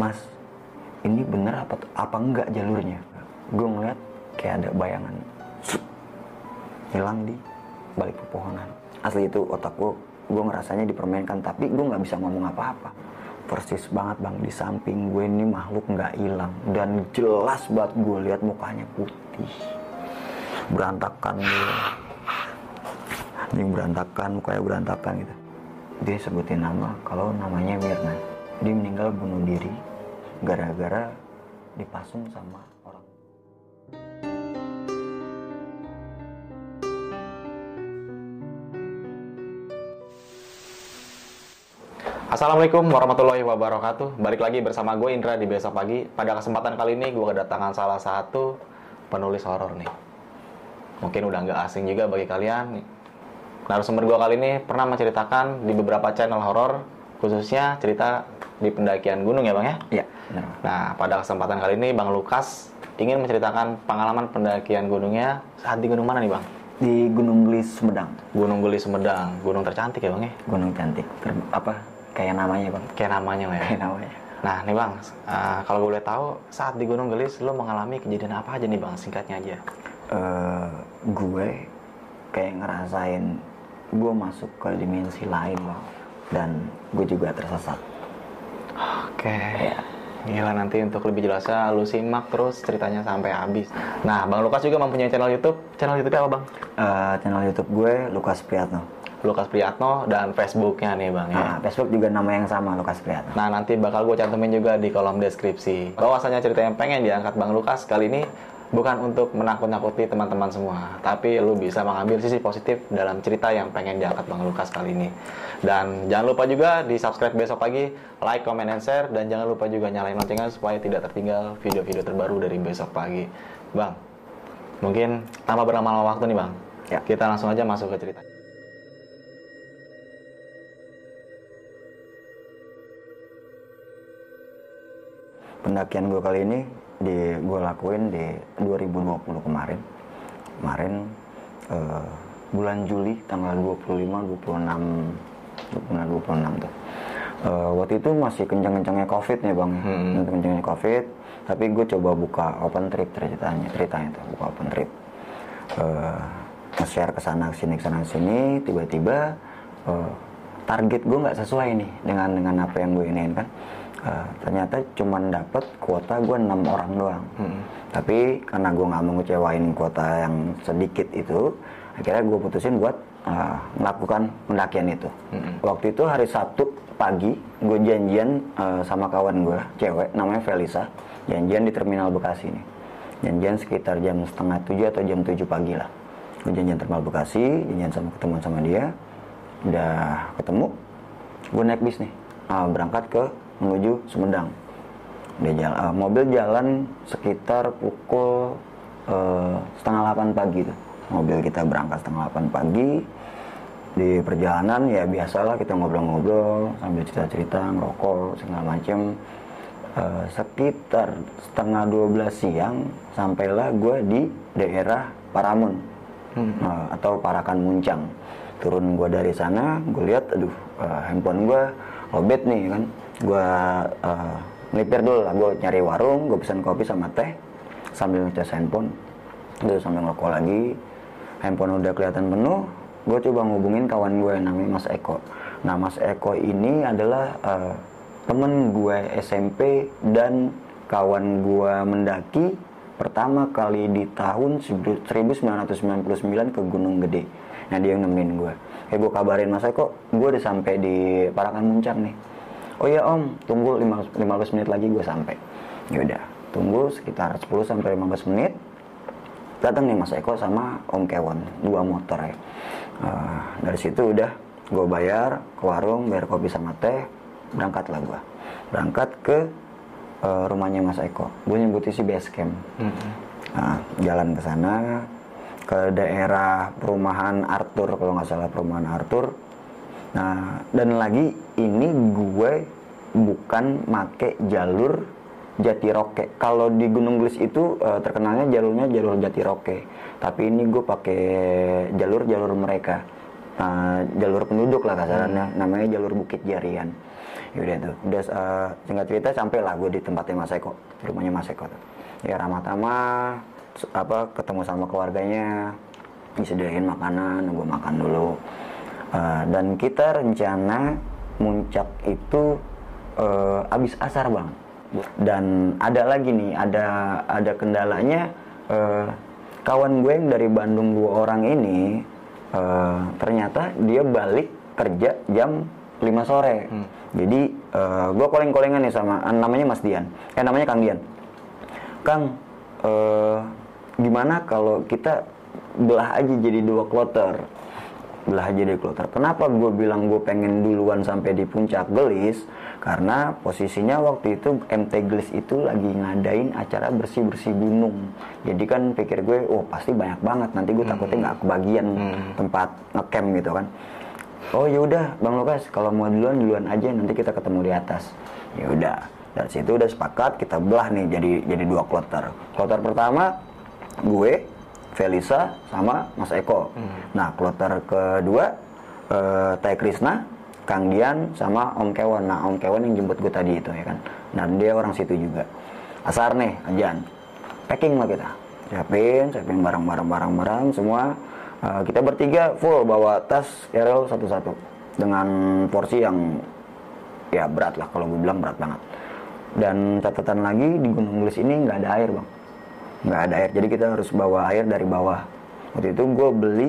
mas ini bener apa apa enggak jalurnya? Gue ngeliat kayak ada bayangan. Hilang di balik pepohonan. Asli itu otak gue gue ngerasanya dipermainkan tapi gue nggak bisa ngomong apa-apa. Persis banget bang. Di samping gue ini makhluk nggak hilang. Dan jelas banget gue lihat mukanya putih. Berantakan gue anjing berantakan mukanya berantakan gitu. Dia sebutin nama kalau namanya Mirna dia meninggal bunuh diri gara-gara dipasung sama orang Assalamualaikum warahmatullahi wabarakatuh. Balik lagi bersama gue Indra di besok pagi. Pada kesempatan kali ini gue kedatangan salah satu penulis horor nih. Mungkin udah nggak asing juga bagi kalian. Narasumber gue kali ini pernah menceritakan di beberapa channel horor, khususnya cerita di pendakian gunung ya bang ya. iya benar Nah pada kesempatan kali ini bang Lukas ingin menceritakan pengalaman pendakian gunungnya saat di gunung mana nih bang? di Gunung Gelis Sumedang Gunung Geli Sumedang, gunung tercantik ya bang ya? gunung cantik Ter- apa kayak namanya bang Kayak namanya lah ya. kayak namanya Nah nih bang, uh, kalau gue boleh tahu saat di Gunung Gelis lo mengalami kejadian apa aja nih bang? Singkatnya aja. Eh, gue kayak ngerasain gue masuk ke dimensi lain bang dan gue juga tersesat Oke. Iya. Gila nanti untuk lebih jelasnya lu simak terus ceritanya sampai habis. Nah bang Lukas juga mempunyai channel YouTube. Channel YouTube apa bang? Eh, channel YouTube gue Lukas Priyatno Lukas Priyatno dan Facebooknya nih bang ya. Nah, Facebook juga nama yang sama Lukas Priyatno Nah nanti bakal gue cantumin juga di kolom deskripsi. Bahwasanya cerita yang pengen diangkat Bang Lukas kali ini bukan untuk menakut-nakuti teman-teman semua, tapi lu bisa mengambil sisi positif dalam cerita yang pengen diangkat Bang Lukas kali ini. Dan jangan lupa juga di subscribe besok pagi, like, comment, and share, dan jangan lupa juga nyalain loncengnya supaya tidak tertinggal video-video terbaru dari besok pagi. Bang, mungkin tanpa berlama-lama waktu nih Bang, Ya. kita langsung aja masuk ke cerita. pendakian gue kali ini di gue lakuin di 2020 kemarin. Kemarin eh, bulan Juli tanggal 25 26 26 26 tuh. Eh, waktu itu masih kencang-kencangnya covid nih bang. Hmm. kencang-kencangnya covid tapi gue coba buka open trip ceritanya ceritanya tuh buka open trip. Eh, nge-share ke sana sini ke sana sini tiba-tiba eh, target gue nggak sesuai nih dengan dengan apa yang gue inginkan Eh, ternyata cuman dapet kuota gue enam orang doang. Tapi karena gue nggak mau ngecewain kuota yang sedikit itu akhirnya gue putusin buat eh, melakukan pendakian itu. Waktu itu hari Sabtu pagi gue janjian eh, sama kawan gue cewek namanya Felisa janjian di terminal Bekasi nih janjian sekitar jam setengah tujuh atau jam tujuh pagi lah. Gue janjian terminal Bekasi janjian sama ketemuan sama dia udah ketemu gue naik bis nih. Ah, berangkat ke menuju Sumedang. Dia jalan, ah, mobil jalan sekitar pukul eh, setengah delapan pagi tuh. Mobil kita berangkat setengah delapan pagi. Di perjalanan ya biasalah kita ngobrol-ngobrol sambil cerita-cerita ngerokok segala macem. Eh, sekitar setengah 12 siang sampailah gue di daerah Paramun. Eh, atau Parakan Muncang. Turun gue dari sana gue lihat aduh eh, handphone gue lobet nih kan gue eh, melipir dulu lah. Gue nyari warung gue pesan kopi sama teh sambil ngecas handphone. Terus sambil ngerokok lagi. Handphone udah kelihatan penuh gue coba ngubungin kawan gue yang namanya Mas Eko. Nah Mas Eko ini adalah eh, temen gue SMP dan kawan gue mendaki pertama kali di tahun 1999 ke Gunung Gede. Nah dia yang nemenin gue eh gue kabarin Mas Eko gue udah sampai di Parakan Muncang nih oh iya om tunggu 15, 15 menit lagi gue sampai yaudah tunggu sekitar 10 sampai 15 menit. Datang nih Mas Eko sama Om Kewon dua motor ya. Eh, dari situ udah gue bayar ke warung bayar kopi sama teh berangkatlah gue berangkat ke eh, rumahnya Mas Eko. Gue nyebutnya si base camp. Nah, jalan ke sana ke daerah perumahan Arthur kalau nggak salah perumahan Arthur nah dan lagi ini gue bukan make jalur Jatiroke. Kalau di Gunung Gelis itu eh, terkenalnya jalurnya jalur Jatiroke. Tapi ini gue pakai jalur-jalur mereka. Nah, jalur penduduk lah kasarannya. Namanya jalur Bukit Jarian. Yaudah tuh, udah eh, singkat cerita sampai lah gue di tempatnya Mas Eko, rumahnya Mas Eko tuh. Ya ramah tamah, s- apa ketemu sama keluarganya, disediain makanan, gue makan dulu. Eh, dan kita rencana muncak itu eh, abis asar bang. Dan ada lagi nih, ada ada kendalanya. eh, kawan gue yang dari Bandung dua orang ini eh, ternyata dia balik kerja jam 5 sore. Jadi eh, gue koleng-kolengan nih sama namanya Mas Dian. Eh namanya Kang Dian. Kang, eh, gimana kalau kita belah aja jadi dua kloter? Belah aja jadi kloter. Kenapa gue bilang gue pengen duluan sampai di puncak gelis? Karena posisinya waktu itu MT Gelis itu lagi ngadain acara bersih-bersih gunung. Jadi kan pikir gue, oh pasti banyak banget. Nanti gue takutnya nggak kebagian tempat ngecamp gitu kan. Oh ya udah, Bang Lukas, kalau mau duluan duluan aja, nanti kita ketemu di atas. Ya udah, dari situ udah sepakat kita belah nih jadi jadi dua kloter. Kloter pertama gue, Felisa sama Mas Eko. Nah, kloter kedua eh, Teh Krisna, Kang Dian sama Om Kewan. Nah, Om Kewan yang jemput gue tadi itu ya kan. Dan dia orang situ juga. Asar nih, ajan. Packing lah kita. Siapin, siapin barang-barang barang-barang semua. Eh, kita bertiga full bawa tas Errol satu-satu dengan porsi yang ya berat lah kalau gue bilang berat banget. Dan catatan lagi di Gunung Gelis ini nggak ada air bang, nggak ada air. Jadi kita harus bawa air dari bawah. Waktu itu gue beli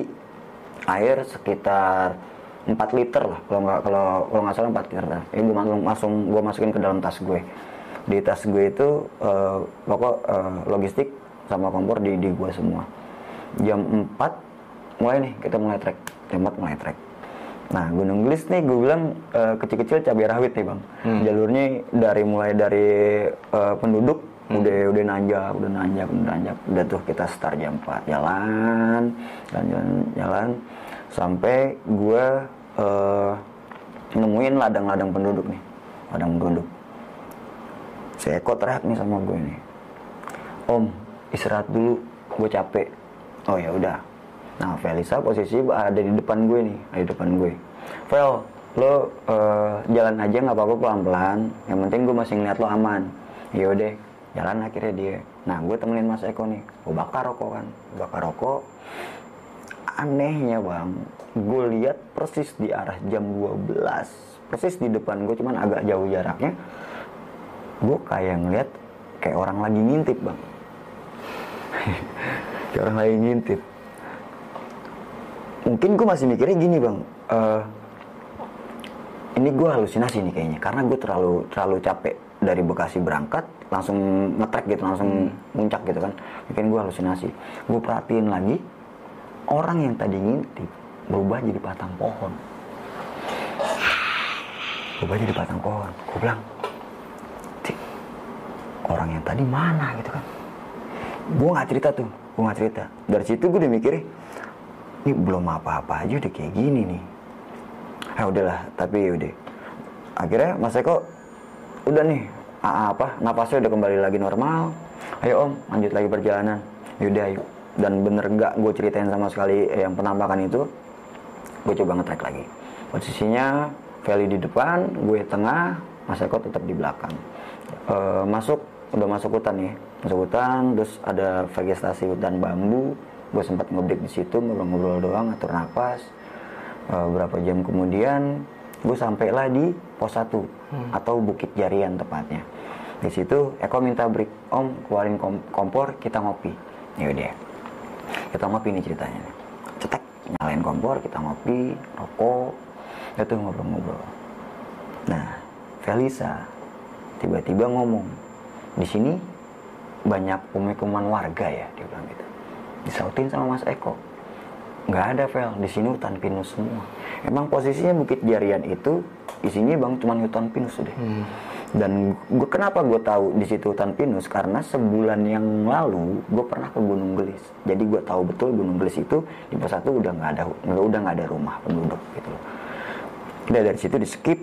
air sekitar 4 liter lah kalau nggak kalau kalau nggak salah 4 liter. Ini gue langsung langsung gue masukin ke dalam tas gue. Di tas gue itu eh, pokok eh, logistik sama kompor di di gue semua. Jam 4 mulai nih kita mulai trek. Jam 4 mulai trek. Nah Gunung Gelis nih gue bilang eh, kecil-kecil cabai rawit nih bang. Jalurnya dari mulai dari eh, penduduk udah udah nanjak, udah nanjak, udah nanjak. Udah tuh kita start jam 4 jalan, jalan jalan, jalan sampai gue eh, nemuin ladang-ladang penduduk nih, ladang penduduk. Si Eko teriak nih sama gue nih, Om istirahat dulu, gue capek. Oh ya udah. Nah Felisa posisi ada di depan gue nih, ada di depan gue. Fel, lo eh, jalan aja nggak apa-apa pelan-pelan. Yang penting gue masih ngeliat lo aman. Ya udah, jalan akhirnya dia. Nah gue temenin Mas Eko nih, gue bakar rokok kan, bakar rokok. Anehnya bang, gue lihat persis di arah jam 12 persis di depan gue cuman agak jauh jaraknya. Gue kayak ngeliat kayak orang lagi ngintip bang. Kayak orang lagi ngintip. Mungkin gue masih mikirnya gini bang. Eh, ini gue halusinasi nih kayaknya karena gue terlalu terlalu capek dari Bekasi berangkat langsung ngetrek gitu langsung muncak gitu kan. Mungkin gue halusinasi. Gue perhatiin lagi orang yang tadi ngintip berubah jadi batang pohon. Berubah jadi batang pohon. Gue bilang "Cik, orang yang tadi mana gitu kan? Gue nggak cerita tuh gue nggak cerita. Dari situ gue udah mikirnya ini belum apa-apa aja udah kayak gini nih ah udahlah tapi udah. Akhirnya Mas Eko udah nih apa napasnya udah kembali lagi normal. Ayo om lanjut lagi perjalanan. Yaudah ayo. Dan bener nggak gue ceritain sama sekali eh, yang penampakan itu gue coba ngetrek lagi. Posisinya Feli di depan gue tengah Mas Eko tetap di belakang. Eh, masuk udah masuk hutan ya masuk hutan terus ada vegetasi hutan bambu. Gue sempat ngebreak di situ ngobrol-ngobrol doang atur napas Eh, berapa jam kemudian gue sampailah di pos 1 atau Bukit Jarian tepatnya. Di situ Eko minta break. Om keluarin kom- kompor kita ngopi. Ya udah. Kita ngopi nih ceritanya. Cetek nyalain kompor kita ngopi rokok. Itu ngobrol-ngobrol. Nah Felisa tiba-tiba ngomong di sini banyak pemukiman warga ya dia bilang gitu. Disautin sama Mas Eko nggak ada Vel. Di sini hutan pinus semua. Emang posisinya Bukit Jarian itu isinya bang cuman hutan pinus deh dan gue kenapa gue tahu di situ hutan pinus? Karena sebulan yang lalu gue pernah ke Gunung Gelis. Jadi gue tahu betul Gunung Gelis itu di pos satu udah nggak ada udah nggak ada rumah penduduk gitu loh. Udah dari situ di skip.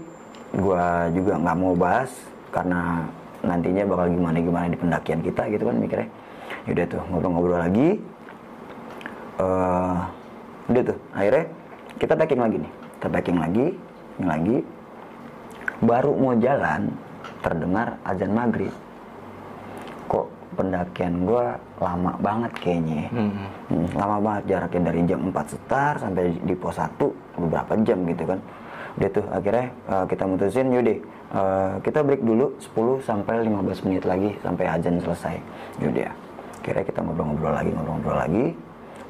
Gue juga nggak mau bahas karena nantinya bakal gimana gimana di pendakian kita gitu kan mikirnya. Yaudah tuh ngobrol-ngobrol lagi. Eh udah tuh akhirnya kita packing lagi nih. Kita packing lagi ini lagi. Baru mau jalan terdengar azan maghrib. Kok pendakian gua lama banget kayaknya ya. Hmm. Hmm, lama banget jaraknya dari jam 4 setar sampai di pos 1 beberapa jam gitu kan. Udah tuh akhirnya eh, kita mutusin yaudah eh, kita break dulu 10 sampai 15 menit lagi sampai azan selesai. Yaudah akhirnya kita ngobrol-ngobrol lagi ngobrol-ngobrol lagi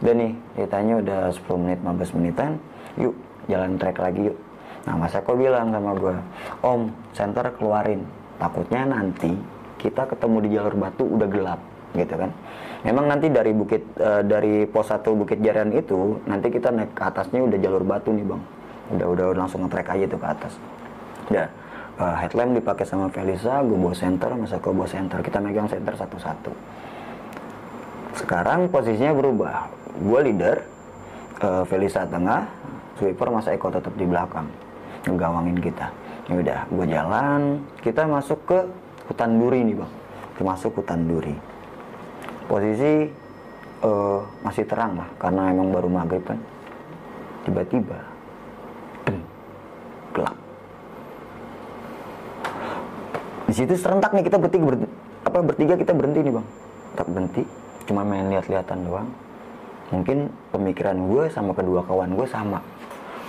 udah nih ditanya udah 10 menit 15 menitan yuk jalan trek lagi yuk. Nah mas Eko bilang sama gue om center keluarin takutnya nanti kita ketemu di jalur batu udah gelap gitu kan. Memang nanti dari bukit eh, dari pos 1 bukit jarian itu nanti kita naik ke atasnya udah jalur batu nih bang. Udah udah langsung nge-trek aja tuh ke atas. Ya eh, headlamp dipakai sama Felisa gue bawa center mas Eko bawa center kita megang center satu-satu sekarang posisinya berubah. Gue leader eh, Felisa tengah sweeper Mas Eko tetap di belakang ngegawangin kita. Ya udah gue jalan kita masuk ke hutan duri nih bang. Kita masuk hutan duri. Posisi eh, masih terang lah karena emang baru maghrib kan. Tiba-tiba gelap. Di situ serentak nih kita bertiga berhenti, apa bertiga kita berhenti nih bang. Tak berhenti cuma main lihat-lihatan doang. Mungkin pemikiran gue sama kedua kawan gue sama.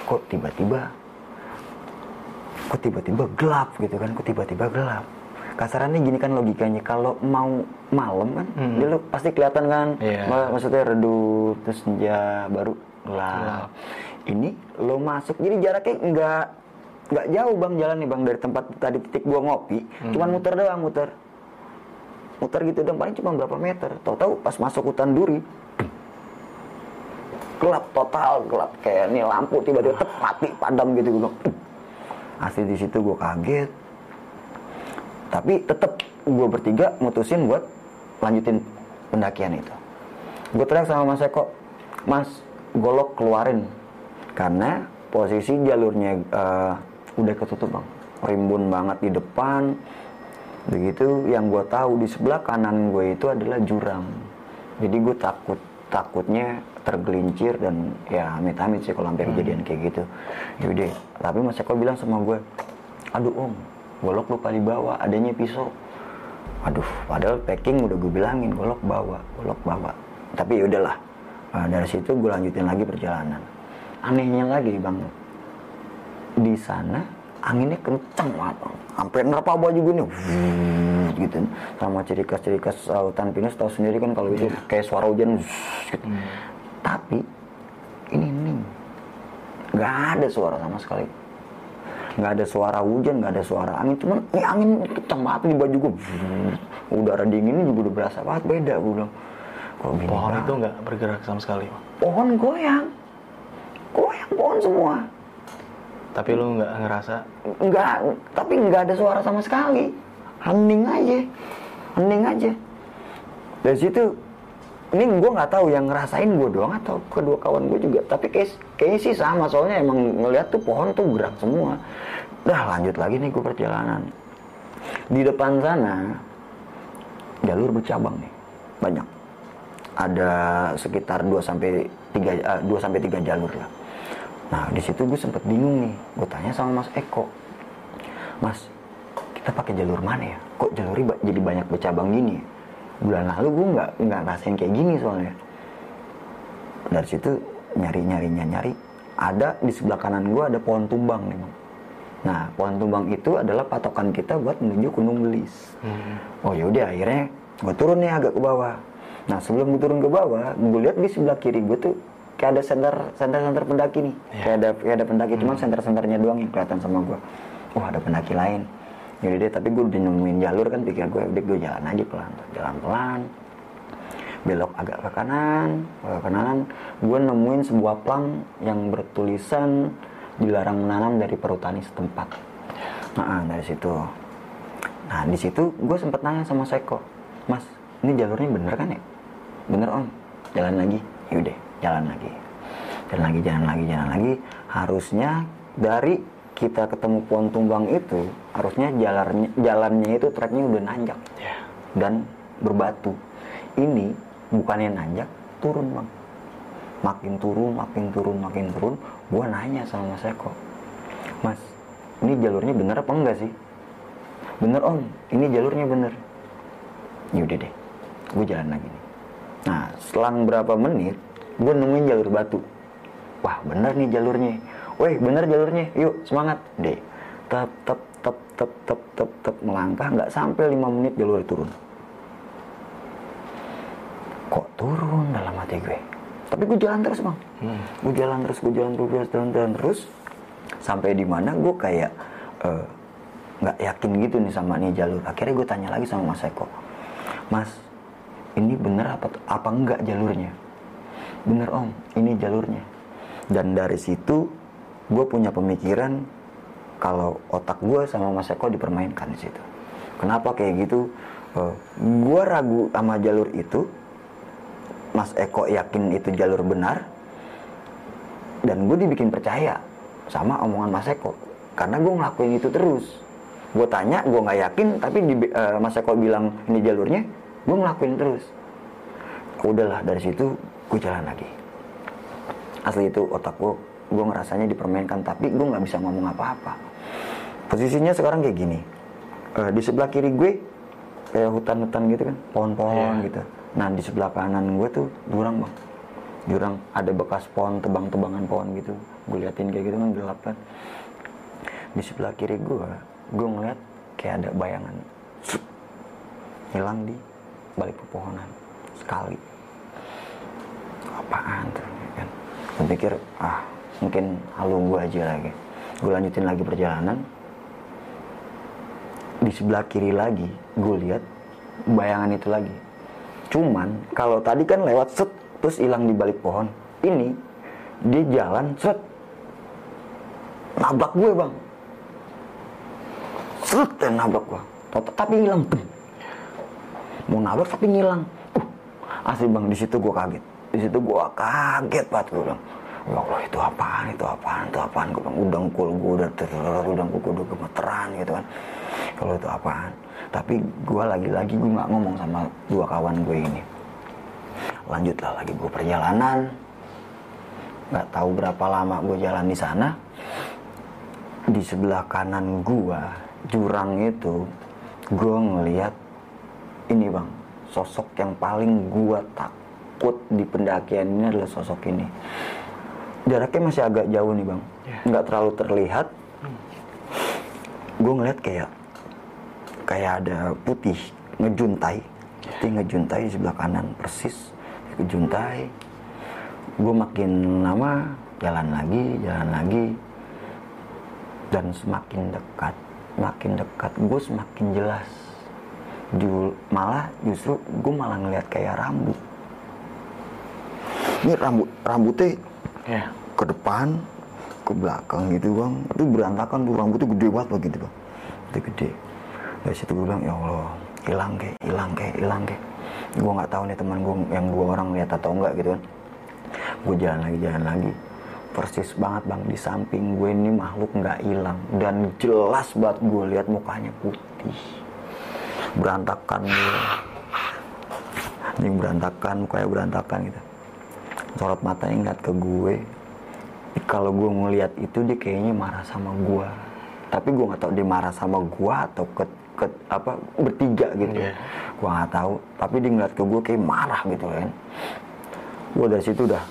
Kok tiba-tiba kok tiba-tiba gelap gitu kan? Kok tiba-tiba gelap? Kasarannya gini kan logikanya kalau mau malam kan Hmm. dia lo pasti kelihatan kan. Ma- maksudnya redup terus senja baru gelap. Gelap. ini lo masuk jadi jaraknya nggak nggak jauh bang jalan nih bang dari tempat tadi titik gua ngopi. Cuman muter doang muter muter gitu dong paling cuma berapa meter. Tahu-tahu pas masuk hutan duri gelap total gelap kayak nih lampu tiba-tiba mati padam gitu gue "Uh." asli di situ gue kaget. Tapi tetap gue bertiga mutusin buat lanjutin pendakian itu. Gue teriak sama Mas Eko Mas golok keluarin. Karena posisi jalurnya eh, udah ketutup bang. Rimbun banget di depan begitu yang gue tahu di sebelah kanan gue itu adalah jurang. Jadi gue takut takutnya tergelincir dan ya amit-amit sih kalau hampir kejadian kayak gitu. Yaudah tapi Mas Eko bilang sama gue aduh om golok lupa dibawa adanya pisau. Aduh padahal packing udah gue bilangin golok bawa golok bawa. Tapi ya udahlah. Nah, dari situ gue lanjutin lagi perjalanan. Anehnya lagi bang. Di sana anginnya kencang banget bang sampai nerpa baju gue nih wuh, gitu. Sama ciri khas ciri khas uh, hutan pinus tahu sendiri kan kalau itu kayak suara hujan wuh, gitu. tapi ini nih nggak ada suara sama sekali. Nggak ada suara hujan nggak ada suara angin. Cuman ini angin kencang banget di baju gue wuh, udara dinginnya juga udah berasa banget beda gue bilang. Pohon itu nggak bergerak sama sekali. Pohon goyang. Goyang pohon semua Tapi lu nggak ngerasa? Nggak tapi nggak ada suara sama sekali. Hening aja. Hening aja. Dari situ ini gue nggak tahu yang ngerasain gue doang atau kedua kawan gue juga. Tapi kayak kayaknya sih sama. Soalnya emang ngeliat tuh pohon tuh gerak semua. Dah lanjut lagi nih gue perjalanan. Di depan sana jalur bercabang nih. Banyak. Ada sekitar 2 sampai 3 eh, 2 sampai 3 jalur lah. Nah, di situ gue sempet bingung nih. Gue tanya sama Mas Eko. Mas, kita pakai jalur mana ya? Kok jalurnya ba- jadi banyak bercabang gini? ya?" Bulan lalu gue nggak nggak ngerasain kayak gini soalnya. Dari situ nyari nyari nyari ada di sebelah kanan gue ada pohon tumbang nih Bang. Nah, pohon tumbang itu adalah patokan kita buat menuju Gunung Belis. Oh yaudah akhirnya gue turun nih agak ke bawah. Nah sebelum gue turun ke bawah, gue lihat di sebelah kiri gue tuh kayak ada senter senter senter pendaki nih. Kayak ada kayak ada pendaki cuman senter senternya doang yang kelihatan sama gue. Wah ada pendaki lain. Yaudah deh tapi gue udah nemuin jalur kan pikir gue udah gue jalan aja pelan jalan pelan belok agak ke kanan ke kanan. Gue nemuin sebuah plang yang bertulisan dilarang menanam dari perhutani setempat. Nah dari situ. Nah di situ gue sempet nanya sama Seko mas ini jalurnya bener kan ya? Bener om. Jalan lagi. Yaudah jalan lagi jalan lagi jalan lagi jalan lagi harusnya dari kita ketemu pohon tumbang itu harusnya jalannya jalannya itu treknya udah nanjak ya dan berbatu. Ini bukannya nanjak, turun bang. Makin turun, makin turun, makin turun. Gua nanya sama Mas Eko, Mas, ini jalurnya bener apa enggak sih bener om ini jalurnya bener yaudah deh gue jalan lagi nih nah selang berapa menit gue nemuin jalur batu. Wah bener nih jalurnya. Weh bener jalurnya. Yuk semangat. Deh. Tep tep tep tep tep tep tep. Melangkah nggak sampai lima menit jalur turun. Kok turun? Dalam hati gue. Tapi gue jalan terus bang. Gue jalan terus gue jalan terus jalan, jalan terus. Sampai di mana gue kayak eh, nggak yakin gitu nih sama nih jalur. Akhirnya gue tanya lagi sama Mas Eko. Mas ini bener apa apa enggak jalurnya bener om. Ini jalurnya. Dan dari situ gue punya pemikiran kalau otak gue sama Mas Eko dipermainkan di situ. Kenapa kayak gitu? Eh, gue ragu sama jalur itu. Mas Eko yakin itu jalur benar. Dan gue dibikin percaya sama omongan Mas Eko. Karena gue ngelakuin itu terus. Gue tanya gue nggak yakin tapi di, eh, Mas Eko bilang ini jalurnya gue ngelakuin terus. Udahlah dari situ gue jalan lagi. Asli itu otak gue gue ngerasanya dipermainkan tapi gue nggak bisa ngomong apa-apa. Posisinya sekarang kayak gini. Eh, di sebelah kiri gue kayak hutan-hutan gitu kan pohon-pohon Iya. gitu. Nah di sebelah kanan gue tuh jurang bang. Jurang ada bekas pohon tebang-tebangan pohon gitu. Gue liatin kayak gitu kan gelap kan. Di sebelah kiri gue gue ngeliat kayak ada bayangan. Hilang di balik pepohonan sekali apaan tuh kan? Gue pikir ah mungkin halu gue aja lagi. Gue lanjutin lagi perjalanan. Di sebelah kiri lagi gue lihat bayangan itu lagi. Cuman kalau tadi kan lewat set terus hilang di balik pohon. Ini dia jalan set. Nabrak gue bang. Set dan nabrak gue tapi hilang mau nabrak tapi ngilang. Uh, asli bang di situ gue kaget di situ gue kaget banget gue bilang ya Allah itu apaan itu apaan itu apaan? Gue bilang udang kul gue udah ter- udang kul gue udah gemeteran gitu kan. Kalau itu apaan? Tapi gue lagi-lagi gue nggak ngomong sama dua kawan gue ini. Lanjutlah lagi gue perjalanan. Nggak tahu berapa lama gue jalan di sana. Di sebelah kanan gua jurang itu gue ngeliat ini bang sosok yang paling gua takut di pendakian ini adalah sosok ini. Jaraknya masih agak jauh nih bang. Nggak terlalu terlihat. Gue ngeliat kayak kayak ada putih ngejuntai. Putih ngejuntai di sebelah kanan persis ngejuntai. Gue makin lama jalan lagi jalan lagi dan semakin dekat makin dekat. Gue semakin jelas. Malah justru gue malah ngeliat kayak rambut ini rambut rambutnya Ya. ke depan ke belakang gitu bang. Itu berantakan tuh rambutnya gede banget begitu bang. Gede gede. Dari situ gue bilang ya Allah hilang ke hilang ke hilang ke gue nggak tahu nih teman gue yang dua orang lihat atau enggak gitu kan. Gue jalan lagi jalan lagi. Persis banget bang. Di samping gue ini makhluk nggak hilang. Dan jelas banget gue lihat mukanya putih. Berantakan gue ini berantakan mukanya berantakan gitu sorot matanya ngeliat ke gue. Kalau gue ngeliat itu dia kayaknya marah sama gue. Tapi gue nggak tahu dia marah sama gue atau ke, ke apa bertiga gitu. Iya. gue nggak tahu. Tapi dia ngeliat ke gue kayak marah gitu kan. Gue dari situ udah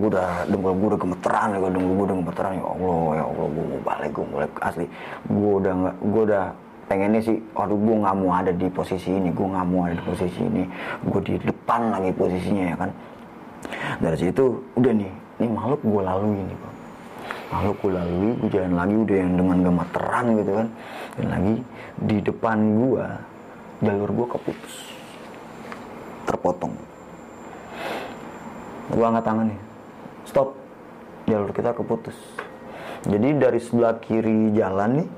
gue udah dengkul gue udah gemeteran gue dengkul gue udah gemeteran. Ya Allah ya Allah gue mau balik gue mau balik. Asli gue udah nggak gue udah pengennya sih aduh gue nggak mau ada di posisi ini gue nggak mau ada di posisi ini. Gue di depan lagi posisinya ya kan dari situ udah nih ini makhluk gue lalui nih bang makhluk gue lalui gue jalan lagi udah yang dengan gemeteran gitu kan. Dan lagi di depan gue jalur gue keputus. Terpotong. Gue angkat tangan nih. Stop. Jalur kita keputus. Jadi dari sebelah kiri jalan nih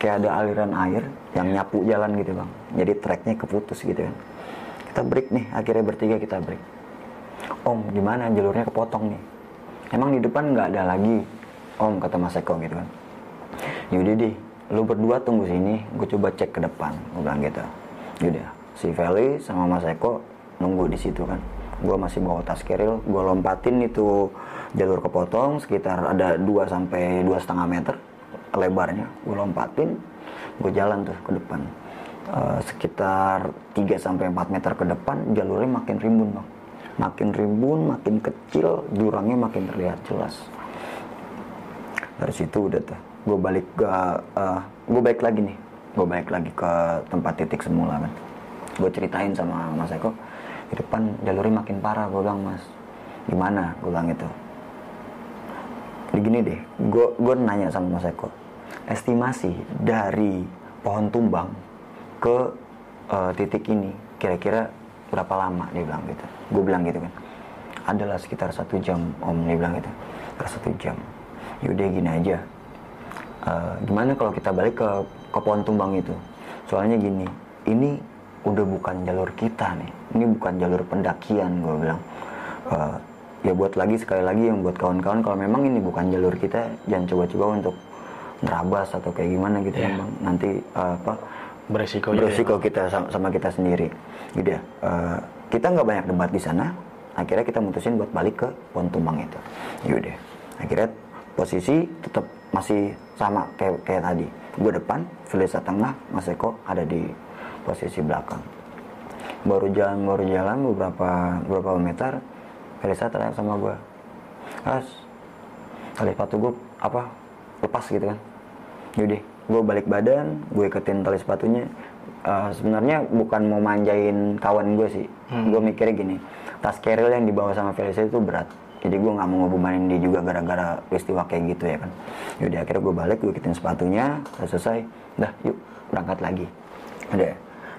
kayak ada aliran air yang nyapu jalan gitu bang. Jadi treknya keputus gitu kan. Kita break nih akhirnya bertiga kita break om gimana jalurnya kepotong nih? Emang di depan nggak ada lagi? Om kata mas Eko gitu kan. Yaudah deh lu berdua tunggu sini gue coba cek ke depan. Gue bilang gitu. Yaudah si Feli sama mas Eko nunggu di situ kan. Gue masih bawa tas keril gue lompatin itu jalur kepotong sekitar ada 2 sampai dua setengah meter lebarnya. Gue lompatin gue jalan tuh ke depan. Eh, sekitar 3 sampai 4 meter ke depan jalurnya makin rimbun bang makin rimbun makin kecil jurangnya makin terlihat jelas. Dari situ udah tuh gue balik ke gue balik lagi nih. Gue balik lagi ke tempat titik semula kan. Gue ceritain sama mas Eko di depan jalurnya makin parah gue bilang mas gimana? Gue bilang itu Jadi gini deh gue gue nanya sama mas Eko estimasi dari pohon tumbang ke eh, titik ini kira-kira berapa lama? Dia bilang gitu gue bilang gitu kan. Adalah sekitar satu jam om dia bilang gitu. Sekitar satu jam. Yaudah gini aja. Eh, gimana kalau kita balik ke ke pohon tumbang itu? Soalnya gini ini udah bukan jalur kita nih. Ini bukan jalur pendakian gue bilang. Eh, ya buat lagi sekali lagi yang buat kawan-kawan kalau memang ini bukan jalur kita jangan coba-coba untuk nerabas atau kayak gimana gitu ya bang nanti eh, apa Beresiko ya, beresiko kita sama, sama kita sendiri. Gitu ya. Eh, kita nggak banyak debat di sana. Akhirnya kita mutusin buat balik ke pohon tumbang itu. Yaudah. Akhirnya posisi tetap masih sama kayak kayak tadi. Gue depan Felisa tengah Mas Eko ada di posisi belakang. Baru jalan baru jalan beberapa beberapa meter Felisa teriak sama gue As tali sepatu gue apa lepas gitu kan? Yaudah, gue balik badan, gue iketin tali sepatunya. Eh, sebenarnya bukan mau manjain kawan gue sih. Gue mikirnya gini, tas keril yang dibawa sama Felicia itu berat. Jadi gue nggak mau ngebebanin dia juga gara-gara peristiwa kayak gitu ya kan. Yaudah, akhirnya gue balik, gue iketin sepatunya, udah selesai. Dah, yuk berangkat lagi. Udah,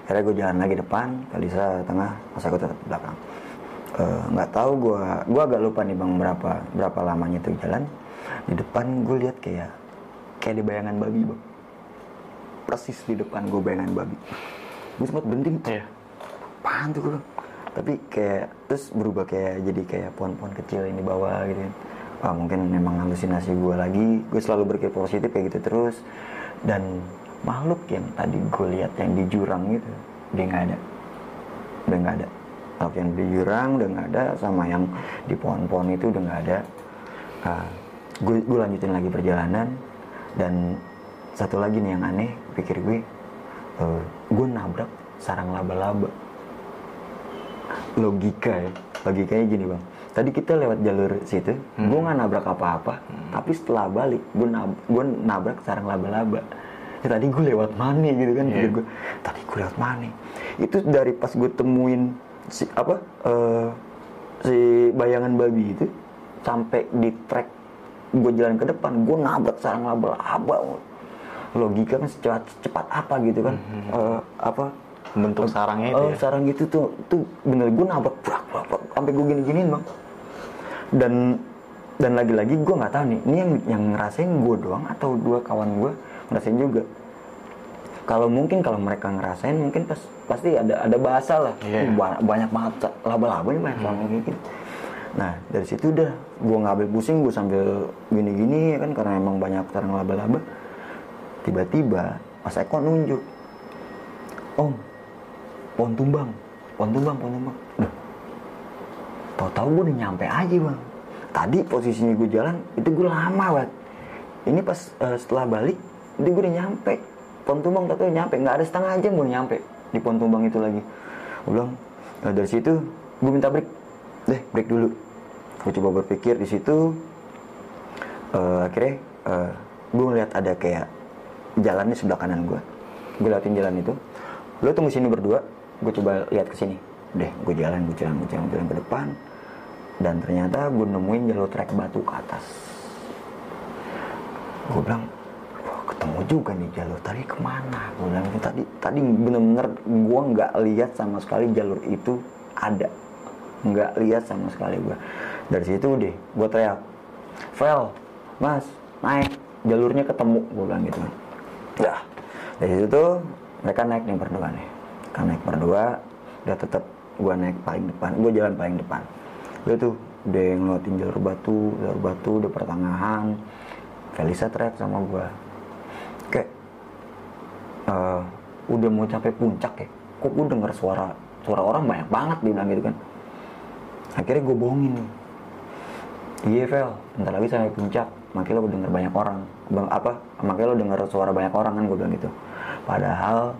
akhirnya gue jalan lagi depan, Felicia tengah, masa gue tetap belakang. Eh, nggak tahu gue, gue agak lupa nih bang berapa berapa lamanya tuh jalan. Di depan gue lihat kayak kayak di bayangan babi bang persis di depan gue bayangan babi gue sempat berhenti Iya. apaan tuh gue. Tapi kayak terus berubah kayak jadi kayak pohon-pohon kecil di bawah gitu. Wah, mungkin memang halusinasi gue lagi. Gue selalu berpikir positif kayak gitu terus. Dan makhluk yang tadi gue lihat yang di jurang gitu dia nggak ada. Udah nggak ada. Makhluk yang di jurang udah nggak ada sama yang di pohon-pohon itu udah nggak ada. Ah, gue gue lanjutin lagi perjalanan. Dan satu lagi nih yang aneh pikir gue eh, gue nabrak sarang laba-laba logika ya. Logikanya gini bang. Tadi kita lewat jalur situ gue nggak nabrak apa-apa. Tapi setelah balik gue nab gue nabrak sarang laba-laba. Ya tadi gue lewat mana gitu kan pikir gue tadi gue lewat mana? Itu dari pas gue temuin si apa eh, si bayangan babi itu sampai di trek gue jalan ke depan gue nabrak sarang laba-laba. Logika kan secepat cepat apa gitu kan. Eh, apa Bentuk sarangnya itu Oh, ya. sarang gitu tuh, tuh bener gue nabrak brak, brak, brak, sampai gue gini-giniin bang. Dan dan lagi-lagi gue nggak tahu nih, ini yang yang ngerasain gue doang atau dua kawan gue ngerasain juga. Kalau mungkin kalau mereka ngerasain mungkin pas, pasti ada ada bahasa lah. "Ih, Banyak, banyak banget laba-laba ini banyak banget kayak gitu. Nah dari situ udah gue nggak ambil pusing gue sambil gini-gini ya kan karena emang banyak sarang laba-laba. Tiba-tiba Mas Eko nunjuk, Om, pohon tumbang, pohon tumbang, pohon tumbang. Duh, tahu-tahu gue udah nyampe aja bang. Tadi posisinya gue jalan itu gue lama banget. Ini pas eh, setelah balik, itu gue udah nyampe. Pohon tumbang tahu nyampe, nggak ada setengah jam gue nyampe di pohon tumbang itu lagi. Gue "Nah, dari situ gue minta break, deh break dulu. Gue coba berpikir di situ. eh, akhirnya gue ngeliat ada kayak jalan di sebelah kanan gue. Gue liatin jalan itu. Lo tunggu sini berdua, gue coba lihat ke sini. Deh, gue jalan, gue jalan, gue jalan, jalan ke depan. Dan ternyata gue nemuin jalur trek batu ke atas. Gue bilang, wah ketemu juga nih jalur tadi ke mana? Gue bilang tadi, tadi bener-bener gue nggak lihat sama sekali jalur itu ada. Nggak lihat sama sekali gue. Dari situ deh, gue teriak, Vel, Mas, naik, jalurnya ketemu, gue bilang gitu. Ya, dari situ mereka naik nih berdua nih. Kan naik berdua, udah tetap gue naik paling depan, gue jalan paling depan. Udah tuh, udah ngeliatin jalur batu, jalur batu, udah pertengahan. Felisa teriak sama gue, kayak eh, udah mau capai puncak ya. Kok gue denger suara suara orang banyak banget dia bilang gitu kan. Akhirnya gue bohongin nih. Iya Vel, bentar lagi sampai puncak. makanya lo denger banyak orang bang apa makanya lo denger suara banyak orang kan gue bilang gitu padahal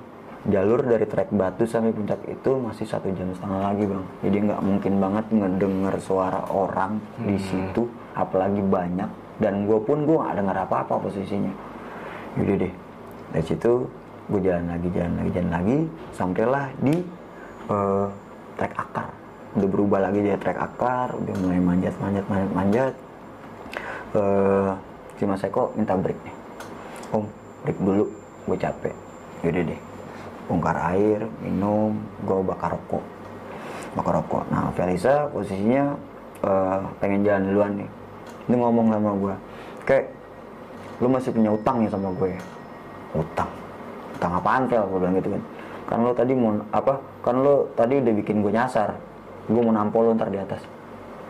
jalur dari trek batu sampai puncak itu masih satu jam setengah lagi bang. Jadi nggak mungkin banget ngedenger suara orang di situ apalagi banyak. Dan gue pun gue nggak denger apa-apa posisinya. Yaudah deh. Dari situ gue jalan lagi jalan lagi jalan lagi. Sampailah di eh, trek akar. Udah berubah lagi jadi trek akar udah mulai manjat manjat manjat manjat. Eh si Mas Eko minta break nih. Om break dulu. Gue capek. Yaudah deh bongkar air minum gue bakar rokok. Bakar rokok. Nah Felisa posisinya eh, pengen jalan duluan nih. Ini ngomong sama gue kayak lu masih punya utang ya sama gue utang? Utang apaan Fel? Gue bilang gitu kan. Kan lo tadi mau apa kan lo tadi udah bikin gue nyasar. Gue mau nampol lo ntar di atas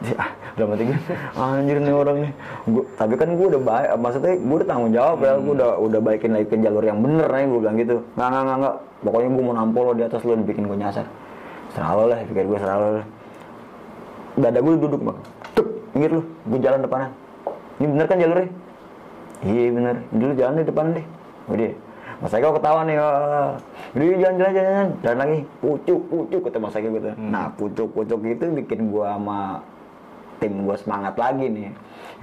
ah dalam hati gue anjir nih orang nih. Gua, tapi kan gue udah baik maksudnya gue udah tanggung jawab ya. Gue udah udah baikin lagi ke jalur yang bener nih gue bilang gitu. Nggak nggak nggak nggak. Pokoknya gue mau nampol lo di atas lo bikin gue nyasar. Serah lo lah pikir gue serah lo lah. Dada gue duduk bang. Tuk minggir lu gue jalan depanan ini bener kan jalurnya? Iya bener. Dulu jalan di depan deh. Udah. Mas Eko ketawa nih, wah. Udah yuk, jalan, jalan, jalan, jalan, jalan lagi, pucuk, pucuk, kata Mas Eko gitu. Nah, pucuk, pucuk itu bikin gua sama tim gua semangat lagi nih.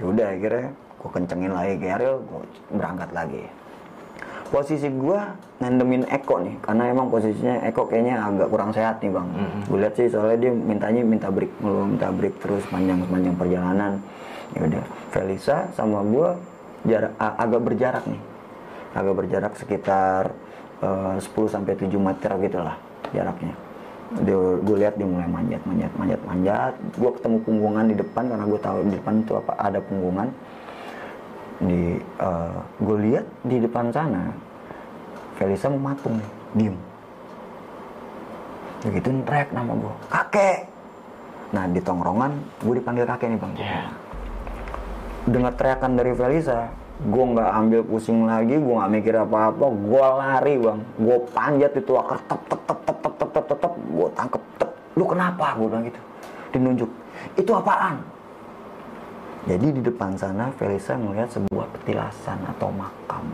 Yaudah, akhirnya gua kencengin lagi Ariel, gua berangkat lagi. Posisi gua nandemin Eko nih, karena emang posisinya Eko kayaknya agak kurang sehat nih bang. Gue lihat sih soalnya dia mintanya minta break, mulu minta break terus panjang panjang perjalanan. Yaudah, Felisa sama jarak a- agak berjarak nih agak berjarak sekitar eh, 10 sampai 7 meter gitu lah jaraknya. Gue lihat dia mulai manjat, manjat, manjat, manjat. Gue ketemu punggungan di depan karena gue tahu di depan itu apa ada punggungan. Di gue lihat di depan sana Felisa mematung nih, diem. Begitu teriak nama gue, kakek. Nah di tongkrongan gue dipanggil kakek nih bang. Dengar teriakan dari Felisa, gue nggak ambil pusing lagi, gue nggak mikir apa-apa, gue lari bang, gue panjat itu akar tep tep tep tep tep tep tep tep, tep. gue tangkep tep, lu kenapa? Gue bilang gitu, dinunjuk, itu apaan? Jadi di depan sana Felisa melihat sebuah petilasan atau makam.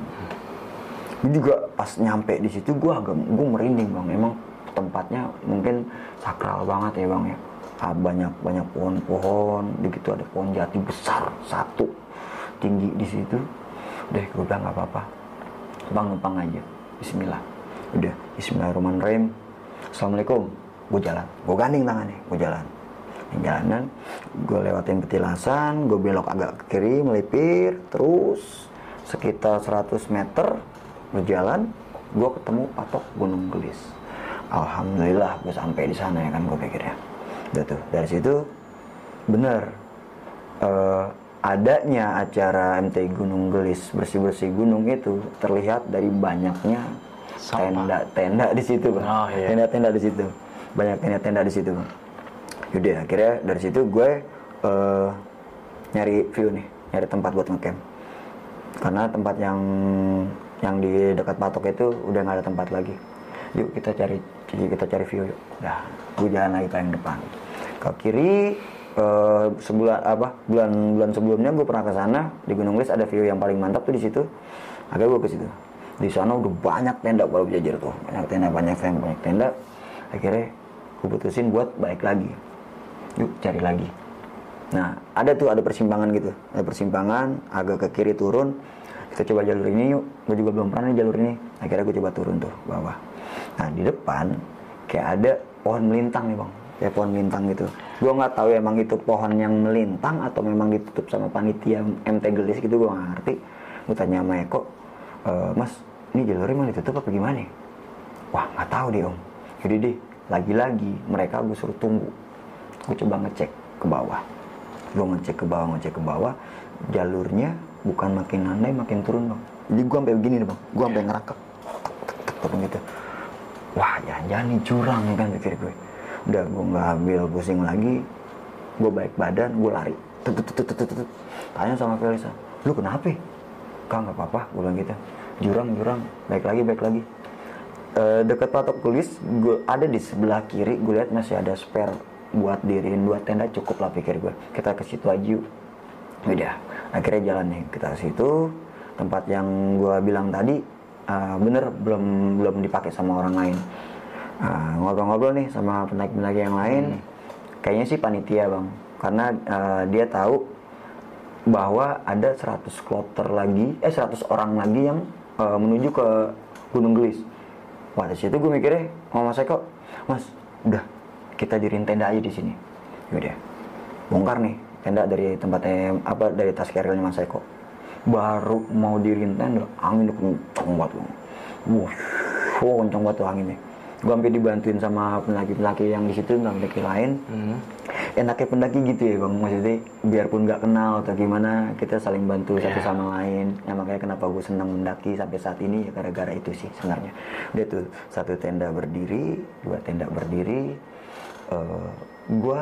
Gue juga pas nyampe di situ gue agak gue merinding bang, emang tempatnya mungkin sakral banget ya bang ya. Ah, banyak banyak pohon-pohon, di situ ada pohon jati besar satu tinggi di situ. Udah gue bilang nggak apa-apa, bang numpang aja. Bismillah. Udah Bismillahirrahmanirrahim. Assalamualaikum. Gue jalan, gue ganding tangannya, gue jalan. Jalanan, gue lewatin petilasan, gue belok agak ke kiri, melipir, terus sekitar 100 meter berjalan, gue ketemu patok Gunung Gelis. Alhamdulillah gue sampai di sana ya kan gue pikirnya. Udah tuh dari situ bener eh, adanya acara MT Gunung Gelis bersih bersih gunung itu terlihat dari banyaknya Sampah. tenda tenda di situ bang. Oh, iya. Tenda tenda di situ banyak tenda tenda di situ bang. Yaudah akhirnya dari situ gue eh, nyari view nih nyari tempat buat ngecamp karena tempat yang yang di dekat patok itu udah nggak ada tempat lagi yuk kita cari kita cari view yuk dah gue jalan lagi paling depan ke kiri eh, sebulan apa bulan bulan sebelumnya gue pernah ke sana di Gunung Lis ada view yang paling mantap tuh di situ agak gue ke situ di sana udah banyak tenda kalau jajar tuh banyak tenda banyak tenda banyak tenda akhirnya gue putusin buat balik lagi yuk cari lagi Nah, ada tuh ada persimpangan gitu. Ada persimpangan, agak ke kiri turun. Kita coba jalur ini yuk. Gue juga belum pernah nih jalur ini. Akhirnya gue coba turun tuh bawah. Nah, di depan kayak ada pohon melintang nih, Bang. Kayak pohon melintang gitu. Gue nggak tahu emang itu pohon yang melintang atau memang ditutup sama panitia MT Gelis gitu gue nggak ngerti. Gue tanya sama Eko, "E, Mas, ini jalurnya emang ditutup apa gimana? ya?" Wah, nggak tahu deh, Om. Jadi deh, lagi-lagi mereka gue suruh tunggu. Gue coba ngecek ke bawah gue ngecek ke bawah ngecek ke bawah jalurnya bukan makin landai makin turun bang jadi gue sampai begini nih bang gue sampai ngerangkak turun gitu wah jangan-jangan nih curang ya kan pikir gue udah gue nggak ambil pusing lagi. Gue baik badan gue lari. Tanya sama Felisa lu kenapa? Kak nggak apa-apa gue bilang gitu. Jurang jurang. Baik lagi baik lagi. Eh, dekat patok tulis gue ada di sebelah kiri. Gue lihat masih ada spare buat diriin dua tenda. Cukup lah pikir gue kita ke situ aja yuk. Udah akhirnya jalan nih. Kita ke situ. Tempat yang gua bilang tadi uh, bener belum belum dipakai sama orang lain Uh, ngobrol-ngobrol nih sama pendaki-pendaki yang lain. Kayaknya sih panitia bang. Karena uh, dia tahu bahwa ada 100 kloter lagi eh 100 orang lagi yang uh, menuju ke Gunung Gelis. Wah di situ gue mikirnya sama Mas Eko Mas udah kita diriin tenda aja di sini. Yaudah bongkar nih tenda dari tempatnya apa dari tas carrier-nya Mas Eko. Baru mau diriin tenda angin udah kenceng banget bang. Wah wow, kenceng banget tuh anginnya gue hampir dibantuin sama pendaki-pendaki yang di situ pendaki lain. Hmm. enaknya pendaki gitu ya bang. Maksudnya biarpun nggak kenal atau gimana kita saling bantu satu sama lain. Ya makanya kenapa gue senang mendaki sampai saat ini ya gara-gara itu sih sebenarnya. Udah tuh satu tenda berdiri dua tenda berdiri. Eh gue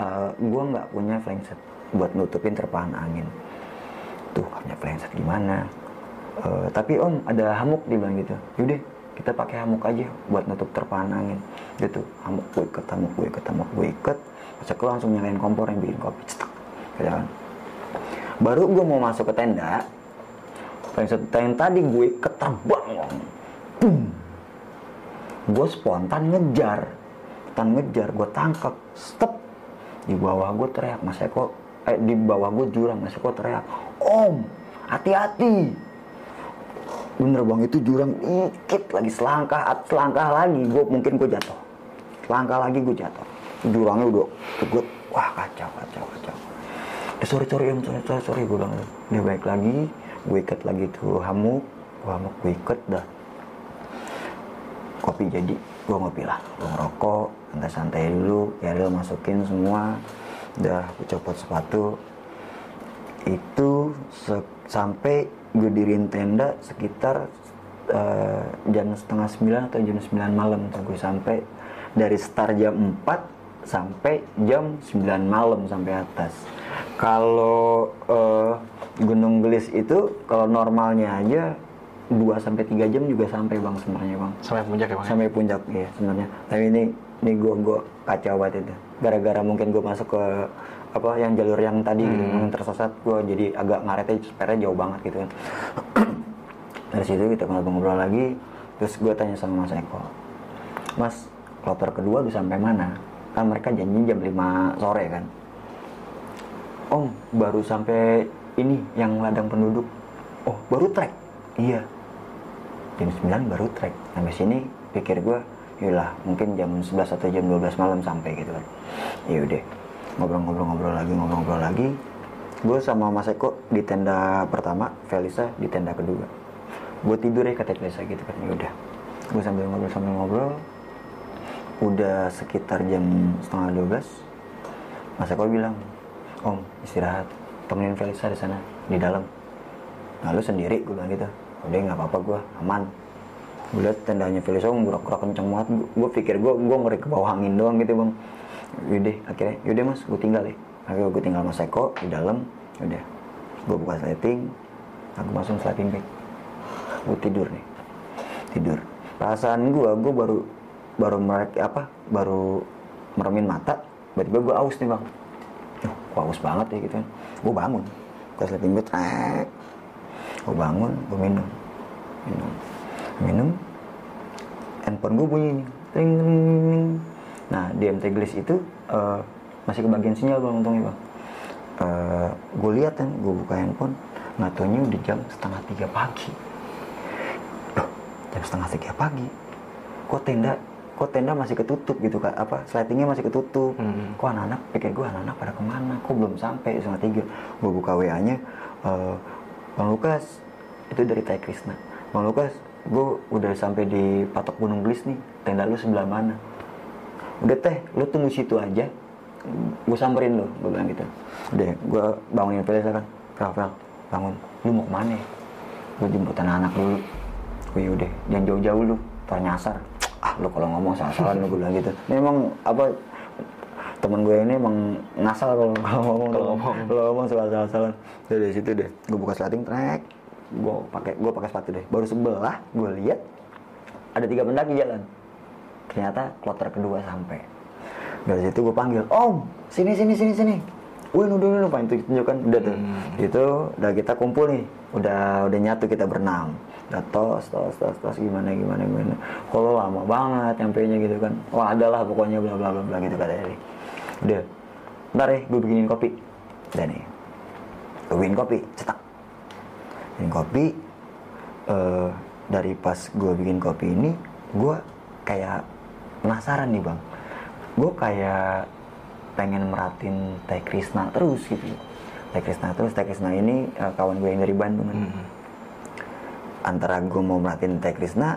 uh, gue nggak punya flankset buat nutupin terpahan angin. Tuh punya flankset gimana? Eh, tapi om ada hamuk dia bilang gitu. Yaudah kita pakai hamuk aja buat nutup terpahan angin gitu hamuk gue ikat hamuk gue ikat hamuk gue ikat. Pas aku langsung nyalain kompor yang bikin kopi cetak gitu kan baru gue mau masuk ke tenda flankset yang tadi gue ikat terbang om Boom. gue spontan ngejar. Spontan ngejar gue tangkap step. Di bawah gue teriak mas Eko eh di bawah gue jurang mas Eko teriak om hati-hati bener bang. Itu jurang dikit lagi. Selangkah selangkah lagi. Gue mungkin gue jatuh. Selangkah lagi gue jatuh. Jurangnya udah tegut wah kacau kacau kacau. Eh, sorry sorry em sorry sorry, sorry gue bilang. Dia baik lagi. Gue ikat lagi tuh hamuk. Gue hamuk gue ikat dah. Kopi jadi. Gue ngopi lah. Gue ngerokok. Santai santai dulu. Yaril masukin semua. Udah gue copot sepatu. Itu sampai gue diriin tenda sekitar eh, jam setengah sembilan atau jam sembilan malam. Tuh gue sampai dari start jam 4 sampai jam 9 malam sampai atas. Kalau eh, Gunung Gelis itu kalau normalnya aja 2 sampai 3 jam juga sampai bang sebenarnya bang. Sampai puncak ya bang? sampai puncak ya sebenarnya. Tapi ini ini gue gue kacau banget itu. Gara-gara mungkin gue masuk ke apa yang jalur yang tadi gitu yang tersesat gue jadi agak ngaretnya sepeda jauh banget gitu kan. Dari situ kita ngobrol-ngobrol lagi terus gue tanya sama Mas Eko Mas kloter kedua udah sampai mana? Kan mereka janji jam 5 sore kan. Om baru sampai ini yang ladang penduduk. Oh baru trek? Iya. Jam 9 baru trek. Sampai sini pikir gue yalah mungkin jam 11 atau jam 12 malam sampai gitu kan. Ya udah ngobrol-ngobrol-ngobrol lagi ngobrol-ngobrol lagi. Gue sama Mas Eko di tenda pertama Felisa di tenda kedua. Gue tidur ya kata Felisa gitu kan. Ya udah. Gue sambil ngobrol sambil ngobrol. Udah sekitar jam setengah 12 Mas Eko bilang Om istirahat. Temenin Felisa di sana di dalam. Nah sendiri gue bilang gitu. Udah nggak apa-apa gue aman. Gue liat tendanya Felisa gerak-gerak kenceng banget. Gue pikir gue gue ngeri ke bawah angin doang gitu bang yaudah akhirnya yaudah mas gue tinggal ya. Akhirnya gue tinggal mas Eko di dalam udah gue buka sleting aku masuk sleeping bag gue tidur nih. Tidur. Perasaan gue gue baru baru merek apa baru meremin mata tiba-tiba gue aus nih bang. Duh, gue aus banget ya gitu kan. Gue bangun. Ke sleeping bag gue bangun gue minum. Minum. Minum. Handphone gue bunyi ting, ting. Nah di MT Glis itu eh, masih kebagian sinyal bang untungnya bang. Eh, gue lihat kan gue buka handphone nggak taunya udah jam setengah tiga pagi. Loh, jam setengah tiga pagi? Kok tenda kok tenda masih ketutup gitu kak? Apa slidingnya masih ketutup? Hmm. kok anak-anak pikir gue anak-anak pada ke mana? Kok belum sampai setengah tiga? Gue buka wa nya eh, bang Lukas itu dari Tai Krisna bang Lukas gue udah sampai di patok gunung Gelis nih tenda lu sebelah mana udah teh lu tunggu situ aja. Gue samperin lo gue bilang gitu. Udah gue bangunin Felisa kan. Rafael bangun. Lu mau ke mana gue jemput anak-anak dulu. Gue udah. Jangan jauh-jauh lu. Ternyasar ah lu kalau ngomong salah-salah lu gue bilang gitu. Memang apa temen gue ini emang ngasal kalau ngomong. Kalau ngomong. Kalau ngomong salah-salah. Udah dari situ deh gue buka slating trek. Gue pakai gue pakai sepatu deh. Baru sebelah gue lihat ada tiga pendaki jalan ternyata kloter kedua sampai. Dari situ gue panggil om sini sini sini sini. Wih udah udah pengen tunjukkan udah tuh. Itu udah kita kumpul nih. Udah udah nyatu kita berenam. Udah tos tos tos tos gimana gimana gimana. Kalau lama banget nyampe nya gitu kan. Wah ada lah pokoknya bla bla bla bla gitu katanya dia. udah. Ntar ya gue bikinin kopi. Udah nih. Gue bikin kopi cetak. Bikin kopi eh, dari pas gue bikin kopi ini gue kayak penasaran nih bang. Gue kayak pengen meratin Teh Krisna terus gitu. Teh Krisna terus Teh Krisna ini eh, kawan gue yang dari Bandung kan. Antara gue mau merhatiin Teh Krisna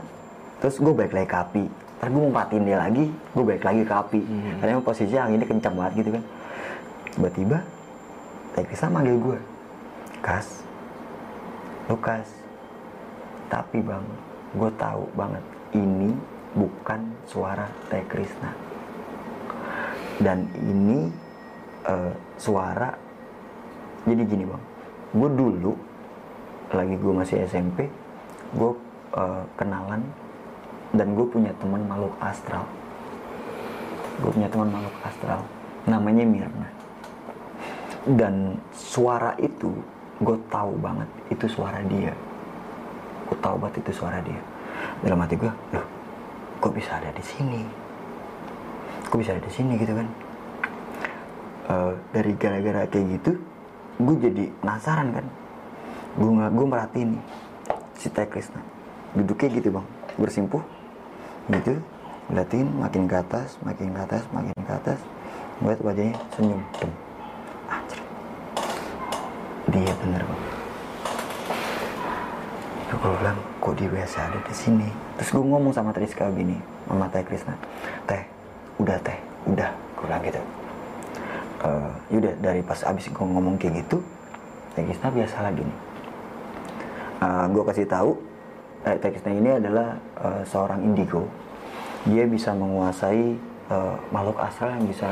terus gue balik lagi ke api. Ntar gue mau merhatiin dia lagi gue balik lagi ke api. Karena emang posisinya anginnya kencang banget gitu kan. Tiba-tiba Teh Krisna manggil gue Kas. Lukas tapi bang gue tahu banget ini bukan suara Teh Krisna dan ini eh, suara jadi gini bang. Gue dulu lagi gue masih SMP gue eh, kenalan dan gue punya teman makhluk astral. Gue punya teman makhluk astral namanya Mirna. Dan suara itu gue tahu banget itu suara dia. Gue tahu banget itu suara dia. Dalam hati gue loh kok bisa ada di sini? Kok bisa ada di sini gitu kan? Eh, dari gara-gara kayak gitu gue jadi penasaran kan. Gue nggak gue merhatiin nih si Teh duduknya gitu bang. Bersimpuh gitu liatin makin ke atas makin ke atas makin ke atas ngeliat wajahnya senyum. Anjir. dia bener bang. Terus gue bilang kok dia biasa ada di sini. Terus gue ngomong sama Triska gini sama Teh Krisna Teh udah Teh udah gue bilang gitu. Eh, yaudah dari pas abis gue ngomong kayak gitu Teh Krisna biasa lagi nih. Gue kasih tahu eh, Teh Krisna ini adalah eh, seorang indigo. Dia bisa menguasai eh, makhluk astral yang bisa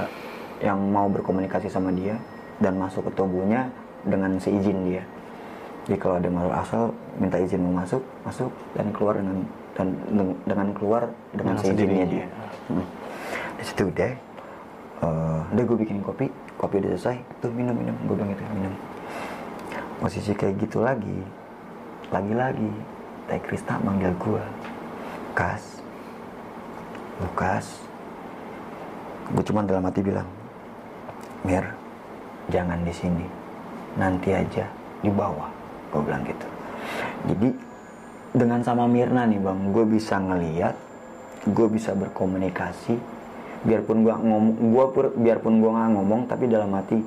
yang mau berkomunikasi sama dia dan masuk ke tubuhnya dengan seizin dia jadi kalau ada makhluk astral minta izin mau masuk masuk dan keluar dengan dan dengan- keluar dengan, seizinnya dia. Hmm. di situ udah eh, udah gue bikin kopi kopi udah selesai tuh minum minum. Gue bilang gitu minum. Posisi kayak gitu lagi lagi-lagi Teh Krista manggil gue Kas Lukas. Gue cuman dalam hati bilang Mir jangan di sini. Nanti aja di bawah gue bilang gitu. Jadi dengan sama Mirna nih bang gue bisa ngeliat gue bisa berkomunikasi biarpun gue ngomong gue biarpun gue nggak ngomong tapi dalam hati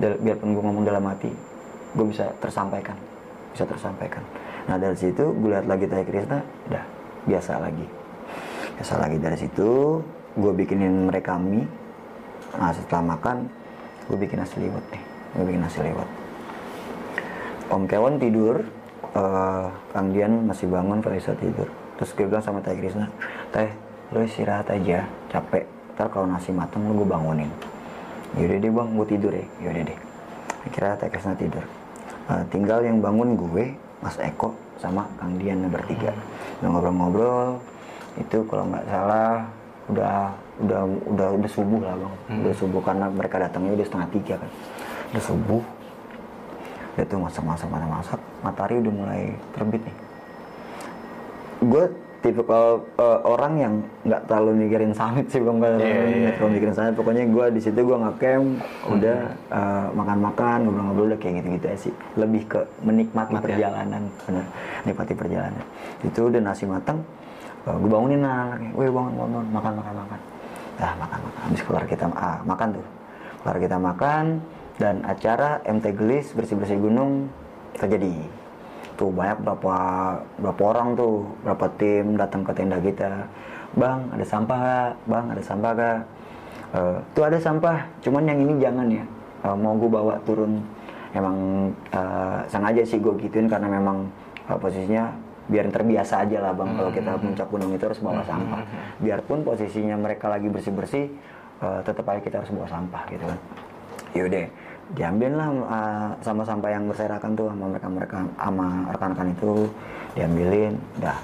biarpun gue ngomong dalam hati gue bisa tersampaikan bisa tersampaikan. Nah dari situ gue lihat lagi Teh Krisna udah biasa lagi. Biasa lagi. Dari situ gue bikinin mereka mie. Nah setelah makan gue bikin nasi liwet nih gue bikin nasi liwet Om Kewon tidur, eh, Kang Dian masih bangun, Kalisa tidur. Terus gue bilang sama Teh Krisna, Teh, lu istirahat aja, capek. Ntar kalau nasi mateng lu gue bangunin. Yaudah deh bang, gue tidur ya. Yaudah deh. Akhirnya Teh Krisna tidur. Eh, tinggal yang bangun gue, Mas Eko, sama Kang Dian bertiga. Udah ngobrol-ngobrol, itu kalau nggak salah udah udah udah udah subuh lah bang, udah subuh karena mereka datangnya udah setengah tiga kan, udah subuh udah tuh masak-masak masak-masak matahari udah mulai terbit nih. Gue tipe kalau orang yang nggak terlalu mikirin summit sih bang nggak Iya, iya, nggak terlalu mikirin summit pokoknya gue di situ gue ngecamp udah eh, makan-makan ngobrol-ngobrol udah kayak gitu-gitu aja sih. Lebih ke menikmati Nikmat ya. perjalanan bener nikmati perjalanan. Itu udah nasi matang gue bangunin anaknya. Weh bangun bangun makan makan makan. Ah makan makan. Habis keluar kita ah, makan tuh. Keluar kita makan dan acara MT Gelis bersih bersih gunung terjadi. Tuh banyak berapa berapa orang tuh berapa tim datang ke tenda kita. Bang ada sampah gak? bang ada sampah gak? Eh, tuh ada sampah cuman yang ini jangan ya. Eh, mau gue bawa turun. Emang eh, sengaja sih gue gituin karena memang eh, posisinya biar terbiasa aja lah bang kalau kita puncak gunung itu harus bawa sampah. Biarpun posisinya mereka lagi bersih bersih tetap aja kita harus bawa sampah gitu kan. Yaudah diambil lah uh, sama sampah yang berserakan tuh sama mereka mereka sama rekan-rekan itu diambilin dah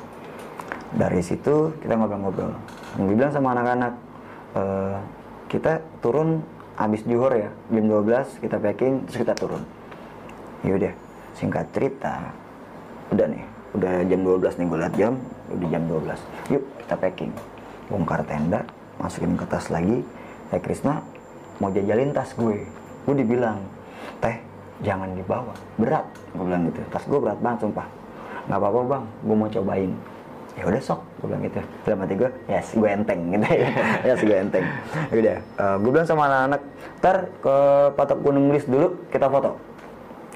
dari situ kita ngobrol-ngobrol. Gue bilang sama anak-anak "Eh, kita turun habis juhur ya jam 12 kita packing terus kita turun. Yaudah singkat cerita udah nih udah jam 12 nih gue liat jam udah jam 12 yuk kita packing. Bongkar tenda masukin ke tas lagi. Teh Krisna mau jajalin tas gue gue dibilang teh jangan dibawa. Berat. Gue bilang gitu. Tas gue berat banget sumpah. Nggak apa-apa bang. Gue mau cobain. Ya udah sok. Gue bilang gitu. Dalam hati gue yes gue enteng. Gitu ya. Yes gue enteng. Ya udah eh, gue bilang sama anak-anak ntar ke patok gunung Lis dulu kita foto.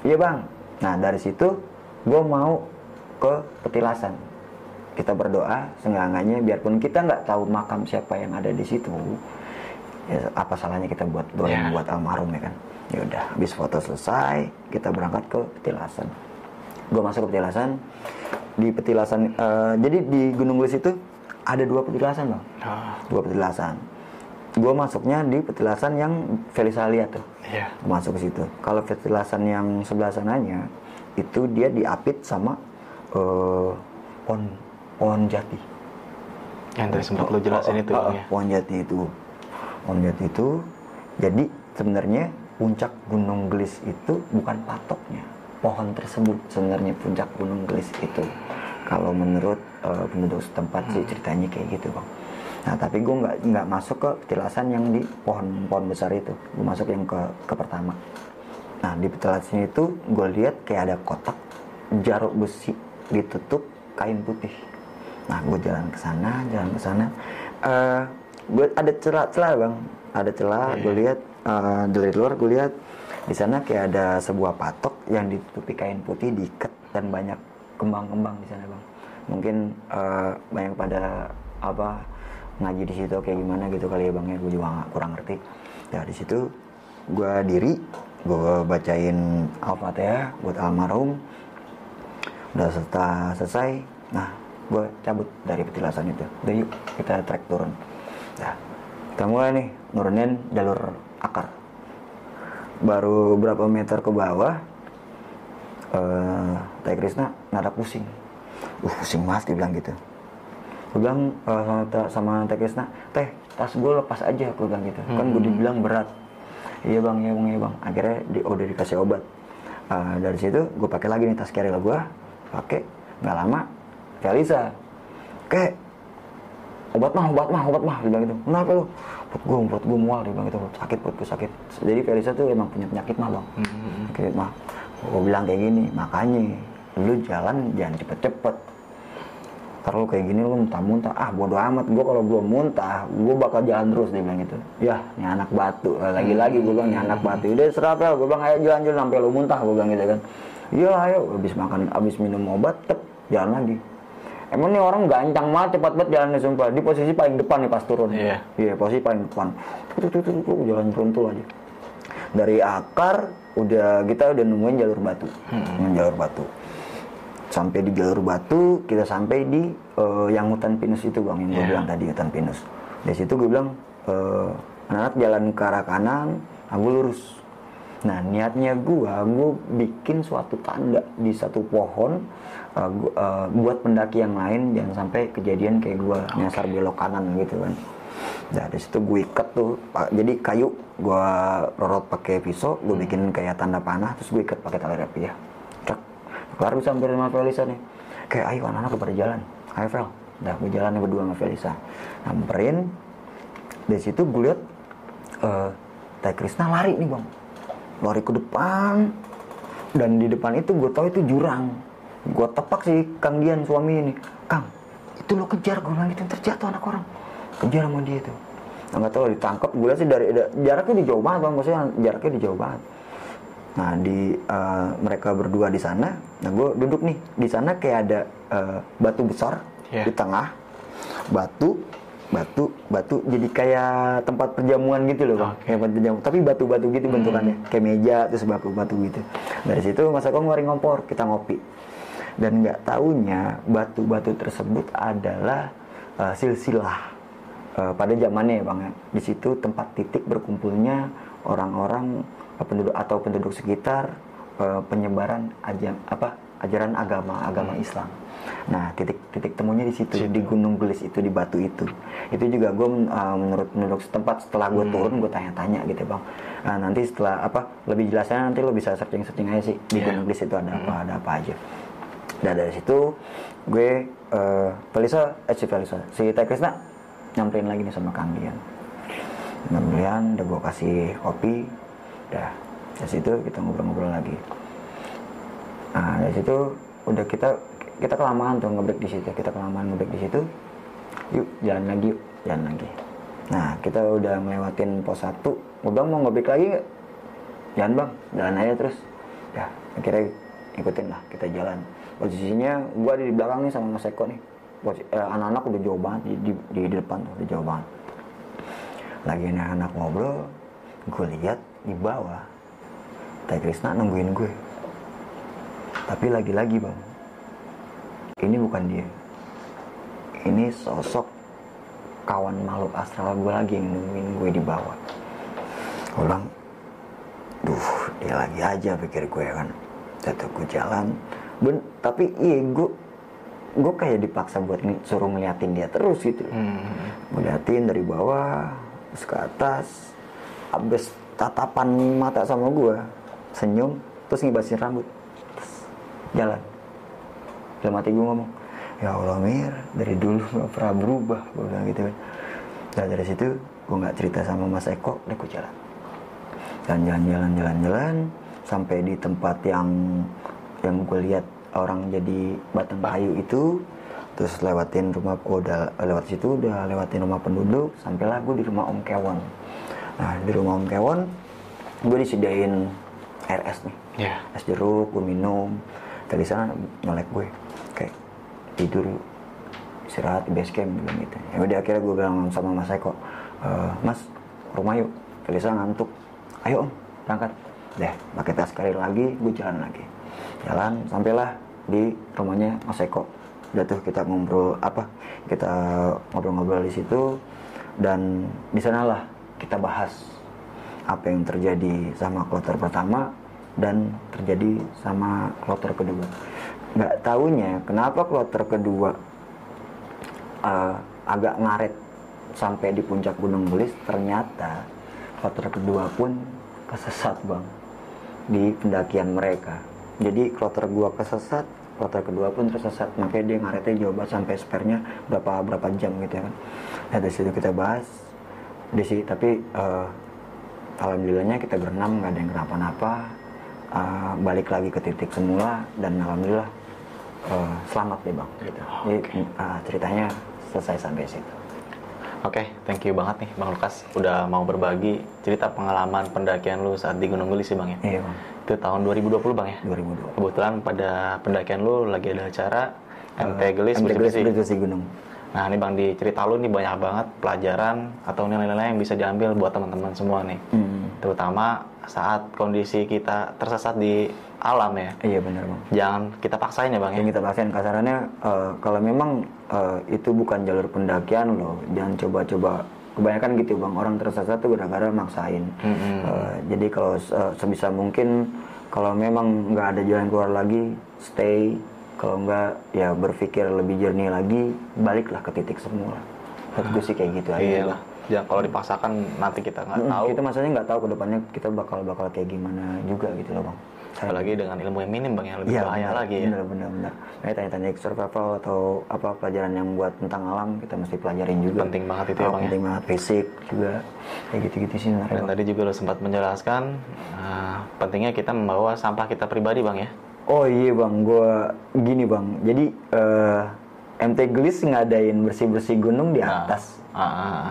Iya bang. Nah dari situ gue mau ke petilasan. Kita berdoa seenggak-enggaknya biarpun kita nggak tahu makam siapa yang ada di situ ya apa salahnya kita buat doain Ya. buat almarhum ya kan? Ya udah habis foto selesai kita berangkat ke petilasan. Gue masuk ke petilasan. Di petilasan eh, jadi di Gunung Gelis itu ada dua petilasan bang. Oh, dua petilasan. Gue masuknya di petilasan yang Felisa lihat tuh. Iya. Gua masuk ke situ. Kalau petilasan yang sebelah sananya itu dia diapit sama eh, pohon pohon jati. Yang tadi sempat lu jelasin itu Oh, oh, Bang, ya. pohon jati itu jati itu jadi sebenarnya puncak gunung gelis itu bukan patoknya. Pohon tersebut sebenarnya puncak gunung gelis itu. Kalau menurut eh, penduduk setempat Hmm. sih ceritanya kayak gitu bang. Nah tapi gue nggak nggak masuk ke petilasan yang di pohon-pohon besar itu. Gue masuk yang ke ke pertama. Nah di petilasan itu gue lihat kayak ada kotak jaruk besi ditutup kain putih. Nah gue jalan ke sana jalan ke sana. Eh, gue ada celah-celah bang. Ada celah gue lihat eh, dari luar gue lihat di sana kayak ada sebuah patok yang ditutupi kain putih diikat dan banyak kembang-kembang di sana bang. Mungkin eh, banyak pada apa ngaji di situ kayak gimana gitu kali ya bang ya. Gue juga nggak kurang ngerti. Ya di situ gue diri gue bacain al-fatihah buat almarhum. Udah setelah selesai. Nah gue cabut dari petilasan itu. Udah yuk kita trek turun nah kita mulai nih nurunin jalur akar. Baru berapa meter ke bawah eh Teh Krisna nada pusing. Uh pusing banget dia bilang gitu. Gue bilang eh, sama, Teh- Krisna Teh tas gue lepas aja gue bilang gitu. Kan gue dibilang berat. Iya bang iya bang iya bang. Akhirnya di, udah dikasih obat. Eh, dari situ gue pakai lagi nih tas carrier gue pakai nggak lama Felisa kayak obat mah obat mah obat mah dia bilang gitu. Kenapa lu? Perut gue perut gue mual dia bilang gitu. Sakit perut gue sakit. Jadi Felisa tuh emang punya penyakit mah bang. Penyakit mah. Gue bilang kayak gini makanya lu jalan jangan cepet-cepet. Lu kayak gini lu muntah-muntah. Ah bodo amat. Gue kalau belum muntah gue bakal jalan terus dia bilang gitu. Ya. Ini anak batu. Lagi-lagi gue bilang ini anak batu. Udah serapel gue bilang ayo jalan-jalan sampai lu muntah gue bilang gitu kan. Iya ayo. Habis makan habis minum obat tep jalan lagi emang nih orang gancang banget cepat banget jalannya sumpah. Di posisi paling depan nih pas turun. Iya. iya posisi paling depan. Tuh tuh tuh, tuh, tuh, jalan runtuh aja. Dari akar udah kita udah nemuin jalur batu. Nemuin jalur batu. Sampai di jalur batu kita sampai di eh, yang hutan pinus itu bang yang gue Iya. bilang tadi hutan pinus. Dari situ gue bilang eh, anak-anak jalan ke arah kanan aku lurus nah niatnya gue gue bikin suatu tanda di satu pohon eh, gua- eh, buat pendaki yang lain jangan sampai kejadian kayak gue nyasar belok kanan gitu kan Nah, dari situ gue ikat tuh, pa- jadi kayu gue rorot pakai pisau, gue bikin kayak tanda panah, terus gue ikat pakai tali rapi ya. Cek, kelar gue sampai sama Felisa nih. Kayak ayo anak-anak pada jalan, ayo Fel. Udah gue jalan berdua sama Felisa. Nyamperin, dari situ gue lihat eh Teh Krisna lari nih bang, lari ke depan, dan di depan itu gue tahu itu jurang. Gue tepak sih Kang Dian suami ini, Kang, itu lo kejar gue bilang gitu. Terjatuh anak orang. Kejar sama dia tuh. Nah, nggak tahu ditangkap gue sih dari da- jaraknya di jauh banget bang. Maksudnya jaraknya di jauh banget. Nah di eh, mereka berdua di sana. Nah gue duduk nih. Di sana kayak ada eh, batu besar Iya. di tengah. Batu batu batu jadi kayak tempat perjamuan gitu loh bang. Kayak tempat perjamuan tapi batu-batu gitu bentukannya. Kayak meja terus batu-batu gitu. Dari situ mas Eko ngeluarin kompor kita ngopi. Dan nggak taunya batu-batu tersebut adalah eh, silsilah Eh, pada zamannya ya bang ya. Di situ tempat titik berkumpulnya orang-orang eh, penduduk atau penduduk sekitar eh, penyebaran aja apa ajaran agama agama Islam. Nah titik titik temunya di situ di Gunung Gelis itu di batu itu. Itu juga gue uh, menurut menurut setempat setelah gue turun gue tanya-tanya gitu bang. Nah, nanti setelah apa lebih jelasnya nanti lo bisa searching searching aja sih di Iya. Gunung Gelis itu ada apa ada apa aja. Dan dari situ gue uh, Felisa eh si Felisa si Teh Krisna nyamperin lagi nih sama Kang Dian. Kemudian udah gue kasih kopi, udah. Dari situ kita ngobrol-ngobrol lagi. Nah dari situ udah kita kita kelamaan tuh ngebreak di situ, kita kelamaan ngebreak di situ. Yuk jalan lagi, yuk jalan lagi. Nah kita udah melewatin pos 1 Gue bilang mau ngebreak lagi nggak? Jangan bang, jalan aja terus. Ya akhirnya ikutin lah kita jalan. Posisinya gue ada di belakang nih sama Mas Eko nih. Eh, Anak-anak udah jauh banget di, di, di depan tuh, udah jauh banget lagi anak-anak ngobrol gue lihat di bawah Teh Krisna nungguin gue tapi lagi-lagi bang ini bukan dia. Ini sosok kawan makhluk astral gue lagi yang nungguin gue di bawah. Gue bilang duh dia lagi aja pikir gue kan? Jatuh gue jalan. Ben, tapi iya gue gue kayak dipaksa buat ng- suruh ngeliatin dia terus gitu. Hmm. gue liatin dari bawah terus ke atas abis tatapan mata sama gue senyum terus ngibasin rambut jalan. Dalam hati gue ngomong ya Allah Mir dari dulu gak pernah berubah gue bilang gitu kan. Dan dari situ gue nggak cerita sama Mas Eko udah gue jalan. Jalan jalan jalan jalan jalan sampai di tempat yang yang gue lihat orang jadi batang kayu itu terus lewatin rumah oh, udah lewat situ udah lewatin rumah penduduk sampailah gue di rumah Om Kewon. Nah di rumah Om Kewon gue disediain air es nih. Ya. es jeruk gue minum dari sana nyolek gue kayak tidur istirahat di base camp bilang gitu. Ya udah akhirnya gue bilang sama Mas Eko "Eh, Mas rumah yuk Felisa ngantuk. Ayo om berangkat. Deh pakai tas sekali lagi gue jalan lagi. Jalan sampailah di rumahnya Mas Eko. Udah tuh kita ngobrol apa kita ngobrol-ngobrol di situ dan di sanalah kita bahas apa yang terjadi sama kloter pertama dan terjadi sama kloter kedua. Nggak taunya kenapa kloter kedua eh, agak ngaret sampai di puncak Gunung Gelis ternyata kloter kedua pun kesesat bang di pendakian mereka. Jadi kloter gua kesesat, kloter kedua pun tersesat. Makanya dia ngaretnya jauh sampai spernya berapa berapa jam gitu ya kan. Nah dari situ kita bahas di sini tapi eh, alhamdulillahnya kita berenam nggak ada yang kenapa-napa Uh, balik lagi ke titik semula dan alhamdulillah uh, selamat deh bang gitu. Jadi uh, ceritanya selesai sampai situ. Oke, thank you banget nih Bang Lukas udah mau berbagi cerita pengalaman pendakian lu saat di Gunung Gelis sih Bang ya. Iya bang, Itu tahun 2020 Bang ya. 2002. Kebetulan pada pendakian lu lagi ada acara MT Gelis MT Gelis bersih gunung. Nah, ini Bang di cerita lu nih banyak banget pelajaran atau nilai-nilai yang bisa diambil buat teman-teman semua nih. Hmm. Terutama saat kondisi kita tersesat di alam ya. Iya benar bang. Jangan kita paksain ya Bang ya. Yang kita paksain kasarannya uh, kalau memang uh, itu bukan jalur pendakian loh, jangan coba-coba. Kebanyakan gitu bang, orang tersesat tuh gara-gara maksain. Mm-mm. Uh, jadi kalau uh, sebisa mungkin kalau memang nggak ada jalan keluar lagi, stay. Kalau nggak ya berpikir lebih jernih lagi, baliklah ke titik semula. Menurut gue sih kayak gitu aja. Iya lah. Jangan kalau dipaksakan nanti kita nggak tahu. Kita maksudnya nggak tahu ke depannya kita bakal bakal kayak gimana juga gitu loh bang. Apalagi dengan ilmu yang minim Bang yang lebih Iya, bahaya lagi ya. Benar, benar, benar. Nah, tanya-tanya survival atau apa pelajaran yang buat tentang alam kita mesti pelajarin juga. Penting banget itu ya, Oh, Bang, ya. Penting banget fisik juga. Kayak gitu-gitu sih sebenarnya. Dan Bang. tadi juga lo sempat menjelaskan uh, pentingnya kita membawa sampah kita pribadi bang ya. Oh iya bang, gua gini bang. Jadi eh, MT Gelis ngadain bersih-bersih gunung di Nah, atas. ah, ah,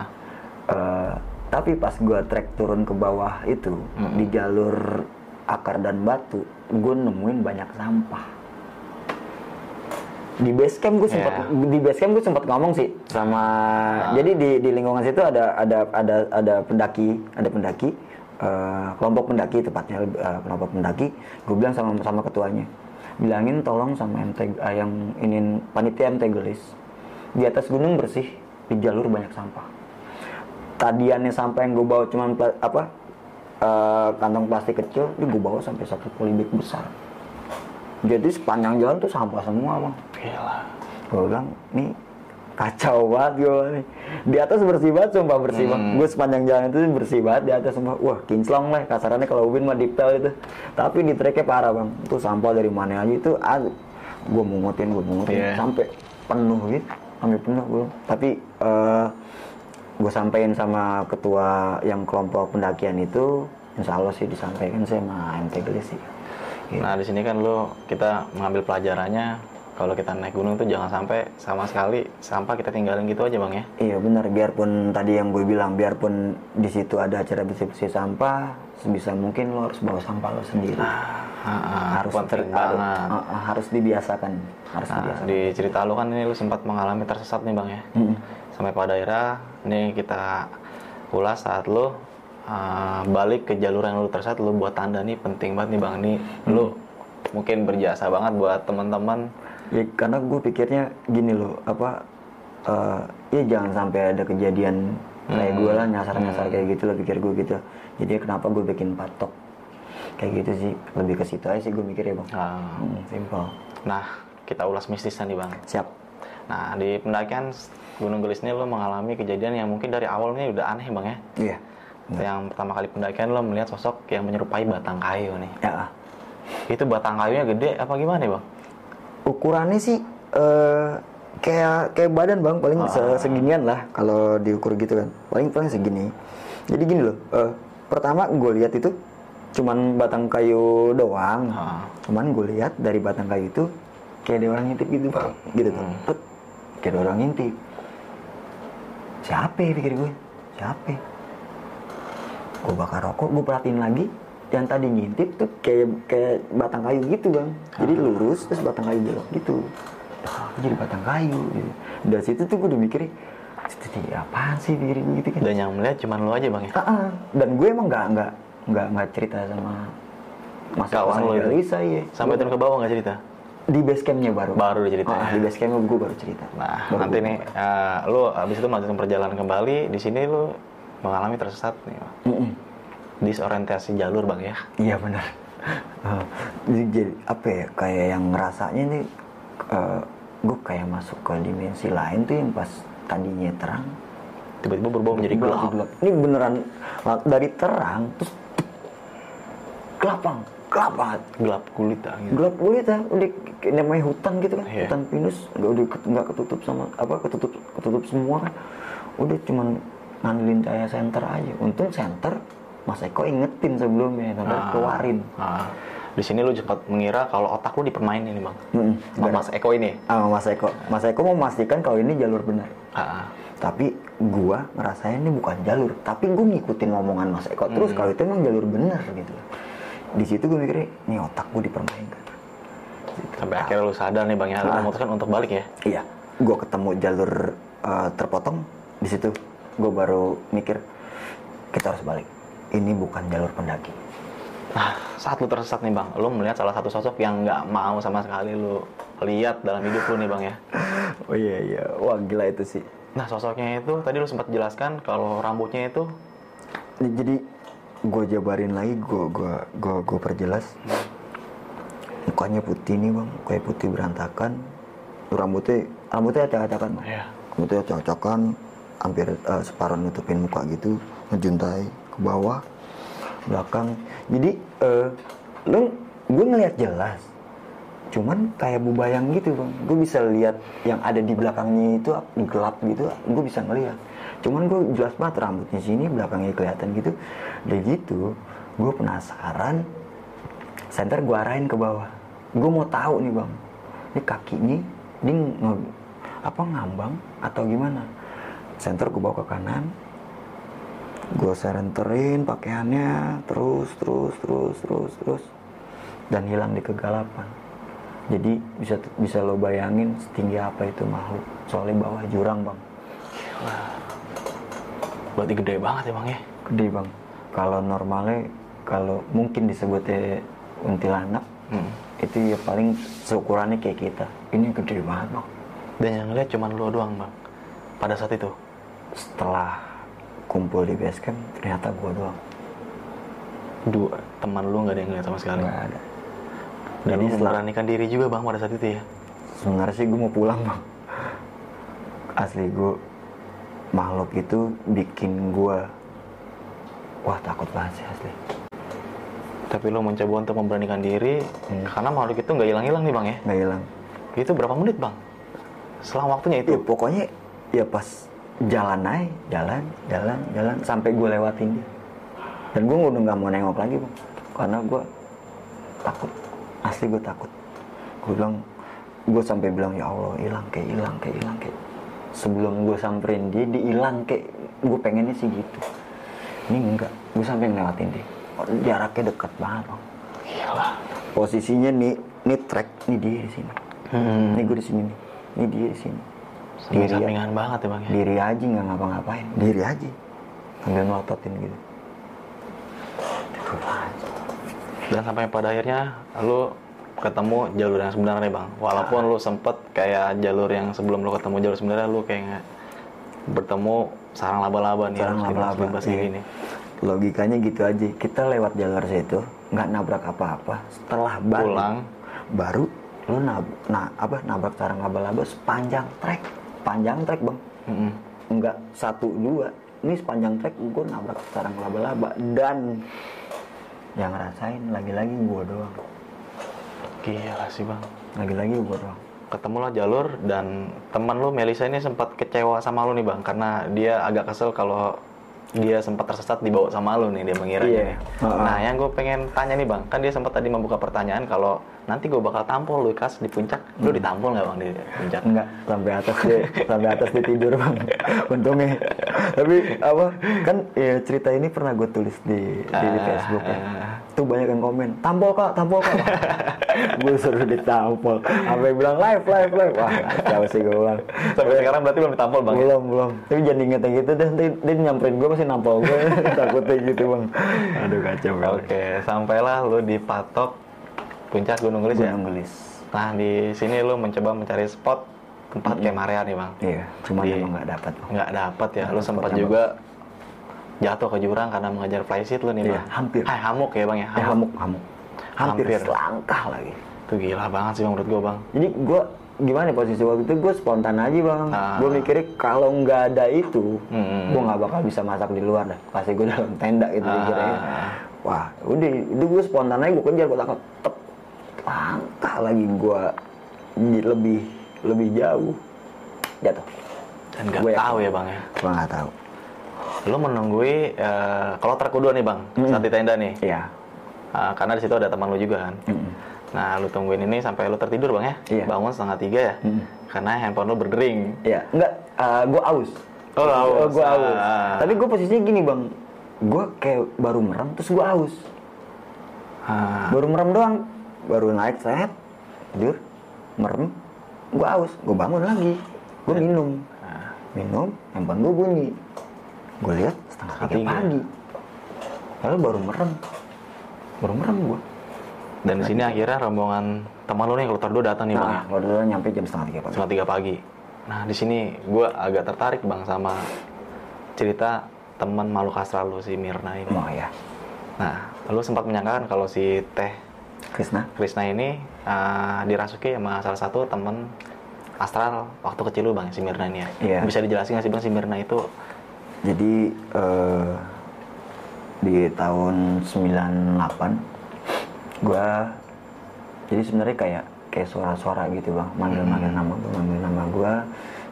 tapi pas gua trek turun ke bawah itu di jalur akar dan batu, gue nemuin banyak sampah. Di base camp gue sempat Yeah. di base camp gue sempat ngomong sih sama jadi di di lingkungan situ ada ada ada ada pendaki ada pendaki eh, kelompok pendaki tepatnya eh, kelompok pendaki gue bilang sama sama ketuanya bilangin tolong sama MT eh, yang ini panitia MT Gelis di atas gunung bersih di jalur banyak sampah tadiannya sampah yang gue bawa cuman pla- apa eh, kantong plastik kecil ini gue bawa sampai satu polybag besar. Jadi sepanjang jalan tuh sampah semua bang. Gila. gue bilang nih kacau banget gue nih. Di atas bersih banget sumpah bersih banget gue sepanjang jalan itu bersih banget di atas sumpah. Wah kinclong lah kasarannya kalau Ubin mah diptel itu. Tapi di treknya parah bang. Itu sampah dari mana aja itu gue mungutin gue mungutin Iya. sampai penuh gitu. Sampai penuh gue tapi eh gue sampein sama ketua yang kelompok pendakian itu insya Allah sih disampaikan sih sama MT Gelis sih Gitu. Nah di sini kan lo kita mengambil pelajarannya kalau kita naik gunung tuh jangan sampai sama sekali sampah kita tinggalin gitu aja bang ya. Iya benar, biarpun tadi yang gue bilang, biarpun di situ ada acara bersih-bersih sampah, sebisa mungkin lo harus bawa sampah lo sendiri. Ah, harus penting ter- banget. ah, ah, harus dibiasakan, harus Nah, dibiasakan. di cerita lu kan ini lu sempat mengalami tersesat nih bang ya. Mm-mm. Sampai pada daerah, nih kita ulas saat lu uh, balik ke jalur yang lu tersesat, lu buat tanda nih penting banget nih bang. Nih lu mungkin berjasa banget buat teman-teman. Ya karena gue pikirnya gini loh, apa? eh, ya jangan sampai ada kejadian kayak gue lah nyasar-nyasar kayak gitu lah pikir gue gitu. Jadi kenapa gue bikin patok kayak gitu sih? Lebih ke situ aja sih gue mikir ya bang. Ah, Hmm, simple. Nah, kita ulas mistisnya nih bang. Siap. Nah, di pendakian Gunung Gelis ini lo mengalami kejadian yang mungkin dari awalnya udah aneh bang ya. Iya. Yang pertama kali pendakian lo melihat sosok yang menyerupai batang kayu nih. Ya. Itu batang kayunya gede apa gimana bang? ukurannya sih eh kayak kayak badan bang paling se- seginian lah kalau diukur gitu kan paling paling segini jadi gini loh eh, pertama gue lihat itu cuman batang kayu doang Ah. cuman gue lihat dari batang kayu itu kayak ada orang ngintip gitu bang gitu tuh Tut. kayak ada orang ngintip siapa ya pikir gue siapa gue bakar rokok gue perhatiin lagi yang tadi ngintip tuh kayak kayak batang kayu gitu bang jadi lurus terus batang kayu belok gitu ah, jadi batang kayu gitu. dari situ tuh gue udah mikir itu apaan sih pikir gue gitu kan Dan yang melihat cuma lo aja bang ya? Ah, ah. dan gue emang nggak nggak nggak nggak cerita sama mas Kawan lo itu? Lisa iya Sampai turun ke bawah nggak cerita? Di base campnya baru Baru cerita Ah, ya? di base campnya gue baru cerita Nah, Baru nanti nih, eh, lo abis itu melanjutkan perjalanan kembali. Di sini lo mengalami tersesat nih, Bang. Mm-mm. disorientasi jalur bang ya. Iya benar. Ah, jadi, apa ya kayak yang ngerasanya nih gue kayak masuk ke dimensi lain tuh yang pas tadinya terang Tiba-tiba berubah menjadi gelap. gelap. Ini beneran dari terang terus gelap bang, gelap banget. Gelap gulita gitu. Gelap kulit ya, udah kayak namanya hutan gitu kan, Iya. hutan pinus, udah ket- nggak ketutup sama apa ketutup ketutup semua kan, udah cuman ngandelin cahaya senter aja. Untung senter Mas Eko ingetin sebelumnya, sampai Ah. keluarin. Nah, di sini lo cepat mengira kalau otak lo dipermainin nih bang. Mm-mm. Sama Mas Eko ini. sama Mas Eko. Mas Eko mau memastikan kalau ini jalur benar. Ah, Tapi gua ngerasain ini bukan jalur, tapi gua ngikutin ngomongan Mas Eko Hmm. terus kalau itu emang jalur benar gitu. Di situ gue mikirnya, ini otak gua dipermainkan. sampai akhirnya lo sadar nih bang ya, lo Ah. memutuskan untuk balik ya. Iya, gua ketemu jalur eh, terpotong di situ. Gua baru mikir kita harus balik. Ini bukan jalur pendaki. Nah, saat lo tersesat nih bang, lo melihat salah satu sosok yang nggak mau sama sekali lo lihat dalam hidup lo nih bang ya. Oh iya iya, wah gila itu sih. Nah, sosoknya itu tadi lo sempat jelaskan kalau rambutnya itu Jadi gue jabarin lagi, gue gua gua gua perjelas. Mukanya putih nih bang, kayak putih berantakan. Rambutnya rambutnya acak-acakan. Bang. ya Rambutnya acak-acakan, hampir eh, separuh nutupin muka gitu, ngejuntai ke bawah, belakang. Jadi eh lu gue ngeliat jelas. Cuman kayak bubayang gitu bang, gue bisa lihat yang ada di belakangnya itu gelap gitu, gue bisa ngeliat. Cuman gue jelas banget rambutnya sini, belakangnya kelihatan gitu. Dari gitu, gue penasaran. Center gue arahin ke bawah. Gue mau tahu nih bang, ini kakinya, ini nge- apa ngambang atau gimana? Center gue bawa ke kanan, gue serenterin pakaiannya terus terus terus terus terus dan hilang di kegelapan jadi bisa bisa lo bayangin setinggi apa itu makhluk soalnya bawah jurang bang berarti gede banget ya bang ya. gede bang kalau normalnya kalau mungkin disebutnya kuntilanak Hmm. itu ya paling seukurannya kayak kita ini gede banget bang Dan yang ngeliat cuma lo doang bang. Pada saat itu. setelah kumpul di base camp ternyata gua doang Dua teman lu nggak ada yang ngeliat sama sekali. nggak ada Dan Jadi lu setelah memberanikan diri juga bang pada saat itu ya. sebenarnya sih gue mau pulang bang asli gue makhluk itu bikin gue wah takut banget sih asli Tapi lu mencoba untuk memberanikan diri Hmm. karena makhluk itu nggak hilang-hilang nih bang ya. nggak hilang Itu berapa menit bang? Selang waktunya ya itu. pokoknya ya pas jalan aja jalan jalan jalan sampai gue lewatin dia dan gue udah nggak mau nengok lagi bang karena gue takut asli gue takut gue bilang gue sampai bilang ya Allah hilang kayak hilang kayak hilang kayak sebelum gue samperin dia dia hilang kayak gue pengennya sih gitu. Ini enggak gue sampai ngelewatin dia. Oh, jaraknya dekat banget bang. Gila. posisinya nih nih track nih dia di sini. Hmm. ini gue di sini nih ini dia di sini. Diri, Sampingan banget ya bang ya. diri aja nggak ngapa-ngapain. Diri aja. Sambil melototin gitu. Dan sampai pada akhirnya lu ketemu jalur yang sebenarnya bang. Walaupun lu sempet kayak jalur yang sebelum lu ketemu jalur sebenarnya lu kayak bertemu sarang laba-laba nih. Sarang laba-laba, dibebas iya. gini. logikanya gitu aja kita lewat jalur situ nggak nabrak apa-apa setelah balik Pulang. baru lu nab nah apa nabrak sarang laba-laba sepanjang trek panjang trek bang Mm-mm. nggak satu dua ini sepanjang trek gue nabrak sarang laba-laba dan yang ngerasain lagi-lagi gue doang Gila sih bang. lagi-lagi gue doang Ketemu lah jalur dan teman lu Melisa ini sempat kecewa sama lu nih bang karena dia agak kesel kalau dia sempat tersesat dibawa sama lu nih dia mengira Iya. nih. Heeh. Nah yang gue pengen tanya nih bang, kan dia sempat tadi membuka pertanyaan kalau nanti gue bakal tampol lu kas di puncak, lu ditampol nggak bang di puncak? enggak sampai atas dia sampai atas dia tidur bang untungnya tapi apa kan ya cerita ini pernah gue tulis di di, di Ah, Facebook ya ah. Tuh banyak yang komen tampol kak tampol kak gue suruh ditampol. Sampai bilang live live live. Wah kacau sih gue bilang. Sampai sekarang berarti belum ditampol bang? ya? belum belum. Tapi jangan yang gitu deh nanti dia nyamperin gue pasti nampol gue takutnya gitu bang. Aduh kacau banget. Oke, sampailah lu di patok puncak Gunung Gelis ya. Gunung Gelis. Nah di sini lu mencoba mencari spot tempat camp area nih bang. iya cuma emang nggak dapat Nggak dapat ya. Lu sempat juga jatuh ke jurang karena mengejar flysheet lu nih Iya, bang. hampir. Hai hamuk ya bang ya. Eh, hamuk hamuk hampir, Hampir. selangkah lagi Itu gila banget sih bang menurut gua bang. jadi gue gimana ya posisi waktu itu gue spontan aja bang Ah. gue mikirnya kalau nggak ada itu Hmm. gue nggak bakal bisa masak di luar dah pasti gue dalam tenda gitu Ah. dikiranya wah udah itu gue spontan aja gue kejar gue tangkap tep langkah lagi gue lebih lebih jauh jatuh Dan nggak Gua tahu ya bang ya. gue nggak tahu Lu menunggui eh, kalau kedua nih bang saat di tenda nih. iya Ah, karena di situ ada teman lu juga kan. Mm-mm. Nah, lu tungguin ini sampai lu tertidur bang ya? Iya. Bangun setengah tiga ya? Mm. Karena handphone lu berdering. Iya, enggak, gue aus. Oh, aus. gue aus. Ah. Tapi gue posisinya gini bang, gue kayak baru merem terus gue aus. Ah, Baru merem doang, baru naik sehat, tidur, merem, gue aus, gue bangun lagi, gue minum, minum, handphone gue bunyi, gue lihat setengah tiga pagi, lalu baru merem, baru merem gue. Dan di sini akhirnya rombongan teman lu nih kalau terdua datang nih bang? Nah, baru dulu nyampe jam setengah tiga pagi. Setengah tiga pagi. Nah, di sini gue agak tertarik bang sama cerita teman makhluk astral lu si Mirna ini. Oh ya, Nah, lu sempat menyangkakan kalau si Teh Krisna. Krisna ini uh, dirasuki sama salah satu temen astral waktu kecil lu bang si Mirna ini ya. Iya. Bisa dijelasin nggak sih bang si Mirna itu? Jadi eh, di tahun 98 gua jadi sebenarnya kayak kayak suara-suara gitu bang. Manggil-manggil nama gua manggil nama gua.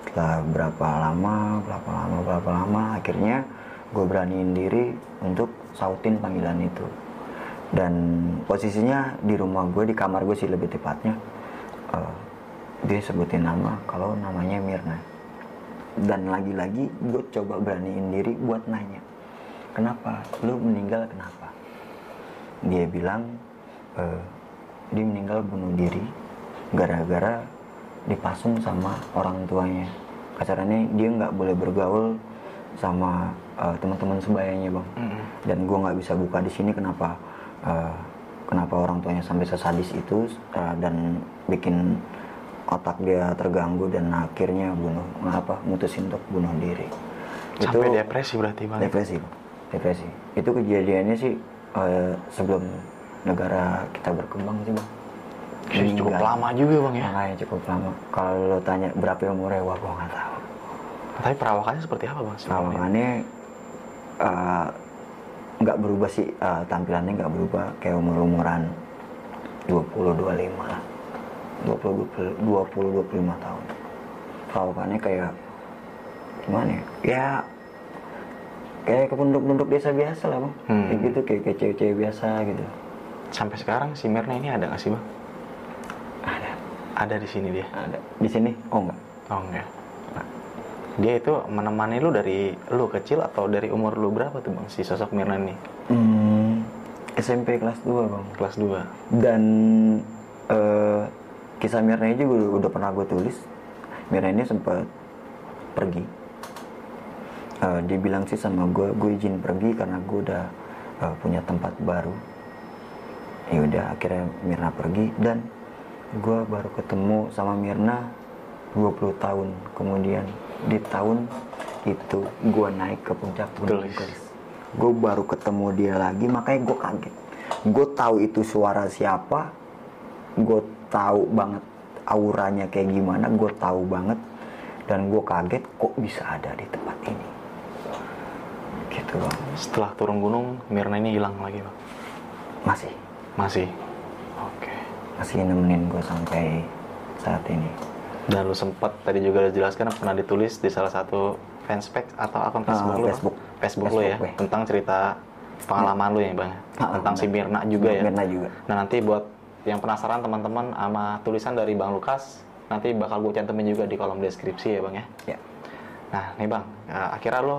Setelah berapa lama berapa lama berapa lama akhirnya gue beraniin diri untuk sautin panggilan itu. Dan posisinya di rumah gue di kamar gue sih lebih tepatnya eh, dia sebutin nama kalau namanya Mirna dan lagi-lagi gue coba beraniin diri buat nanya kenapa? Lu meninggal kenapa? Dia bilang eh, dia meninggal bunuh diri gara-gara dipasung sama orang tuanya. Kasarnya dia nggak boleh bergaul sama eh, teman-teman sebayanya bang. Dan gue nggak bisa buka di sini kenapa eh, kenapa orang tuanya sampai sesadis itu eh, dan bikin otak dia terganggu dan akhirnya bunuh apa mutusin untuk bunuh diri Sampai depresi berarti bang. depresi depresi itu kejadiannya sih eh, sebelum negara kita berkembang sih bang Jadi cukup Meninggal. lama juga bang ya. makanya cukup lama kalau lo tanya berapa umurnya wah gua nggak tahu Tapi perawakannya seperti apa bang? perawakannya eh, nggak berubah sih eh, tampilannya nggak berubah kayak umur umuran 20 25 lah 20 20 20 25 tahun perawakannya kayak gimana ya ya kayak kepunduk-punduk desa biasa lah bang Hmm. kayak gitu kayak, kayak cewek-cewek biasa gitu Sampai sekarang si Mirna ini ada nggak sih bang? ada Ada di sini dia. ada di sini oh enggak Oh enggak. Dia itu menemani lu dari lu kecil atau dari umur lu berapa tuh bang si sosok Mirna ini? Hmm, SMP kelas 2 bang Kelas 2. dan eh, kisah Mirna juga udah, udah pernah gue tulis. Mirna ini sempat pergi. Eh, dia bilang sih sama gue gue izin pergi karena gue udah eh, punya tempat baru. Ya udah akhirnya Mirna pergi dan gue baru ketemu sama Mirna 20 tahun kemudian. Di tahun itu gue naik ke puncak Gunung gue baru ketemu dia lagi makanya gue kaget. Gue tahu itu suara siapa gue tahu banget auranya kayak gimana gue tahu banget dan gue kaget kok bisa ada di tempat ini gitu bang Setelah turun gunung, Mirna ini hilang lagi bang. masih Masih. Oke. masih nemenin gue sampai saat ini Dan lu sempat tadi juga lu jelaskan pernah ditulis di salah satu fanspage atau akun Facebook Ah, lu Bang? Facebook. Facebook lu ya Facebook, weh. tentang cerita pengalaman lu ya bang Ah, tentang si benar. Mirna juga ya Mirna juga nah nanti buat yang penasaran teman-teman sama tulisan dari Bang Lukas nanti bakal gue cantumin juga di kolom deskripsi ya bang ya. Ya. Nah nih bang eh, akhirnya lu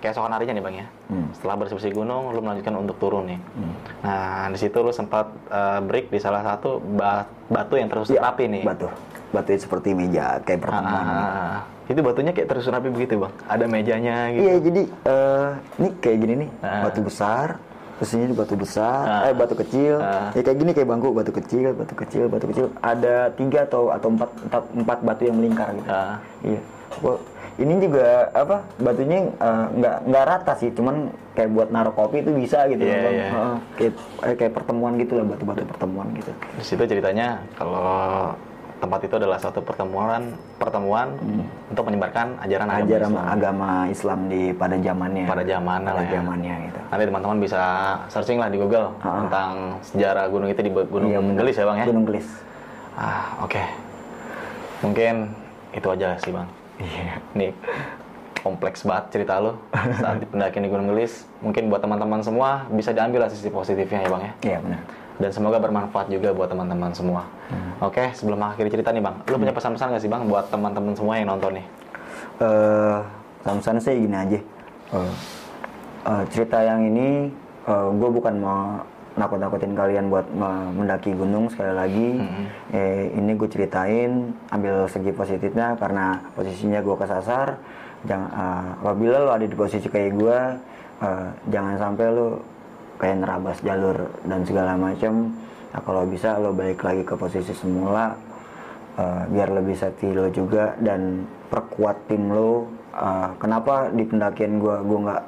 keesokan harinya nih bang ya. Hmm. setelah bersih-bersih gunung lu melanjutkan untuk turun nih. Hmm. nah di situ lu sempat eh, break di salah satu ba- batu yang terus Ya, rapi nih. batu. Batu seperti meja kayak pertemuan. Ah, itu batunya kayak terus rapi begitu bang? Ada mejanya gitu? Iya jadi eh ini kayak gini nih Ah. batu besar terus ini batu besar Ah. eh batu kecil Ah. ya kayak gini kayak bangku batu kecil batu kecil batu kecil ada tiga atau atau empat empat, empat batu yang melingkar gitu Ah. iya Gua- ini juga apa batunya eh, nggak nggak rata sih cuman kayak buat naruh kopi itu bisa gitu Bang. iya. Heeh, kayak eh, kayak pertemuan gitu lah batu-batu pertemuan gitu di situ ceritanya kalau tempat itu adalah suatu pertemuan pertemuan untuk menyebarkan ajaran agama ajaran Islam. agama Islam di pada zamannya Pada zamannya pada lah ya. zamannya gitu Nanti teman-teman bisa searching lah di Google Ah. tentang sejarah gunung itu di Gunung Iya. Gelis ya bang ya. Gunung Gelis Ah oke. Mungkin itu aja sih bang. iya Nih kompleks banget cerita lo saat pendakian di Gunung Gelis. Mungkin buat teman-teman semua bisa diambil lah sisi positifnya ya bang ya. iya benar Dan semoga bermanfaat juga buat teman-teman semua. Oke, sebelum akhiri cerita nih bang, lu punya pesan-pesan gak sih bang buat teman-teman semua yang nonton nih? eh Samsan sih gini aja. Eh, eh, cerita yang ini gue bukan mau nakut-nakutin kalian buat me- mendaki gunung sekali lagi. Eh, ini gue ceritain ambil segi positifnya karena posisinya gue kesasar. Jangan eh, apabila lo ada di posisi kayak gue eh, jangan sampai lo kayak nerabas jalur dan segala macam nah, kalau bisa lo balik lagi ke posisi semula Uh, biar lebih safety lo juga dan perkuat tim lo. Uh, kenapa di pendakian gue gue nggak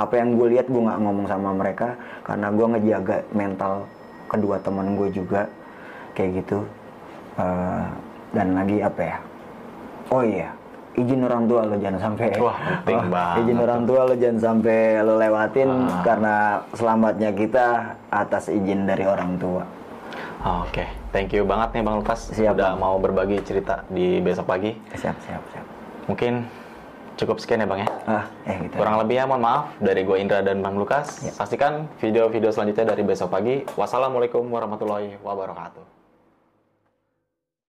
apa yang gue lihat gue nggak ngomong sama mereka karena gue ngejaga mental kedua teman gue juga kayak gitu. Uh, dan lagi apa ya? Oh iya izin orang tua lo jangan sampai Wah, penting Oh, banget izin orang tua lo jangan sampai lo lewatin Ah. karena selamatnya kita atas izin dari orang tua Oke, thank you banget nih bang Lukas Siap, udah Bang. mau berbagi cerita di besok pagi. siap siap siap Mungkin cukup sekian ya bang ya. ah eh gitu Kurang lebihnya mohon maaf dari gue Indra dan Bang Lukas. Saksikan video-video selanjutnya dari besok pagi. Wassalamualaikum warahmatullahi wabarakatuh.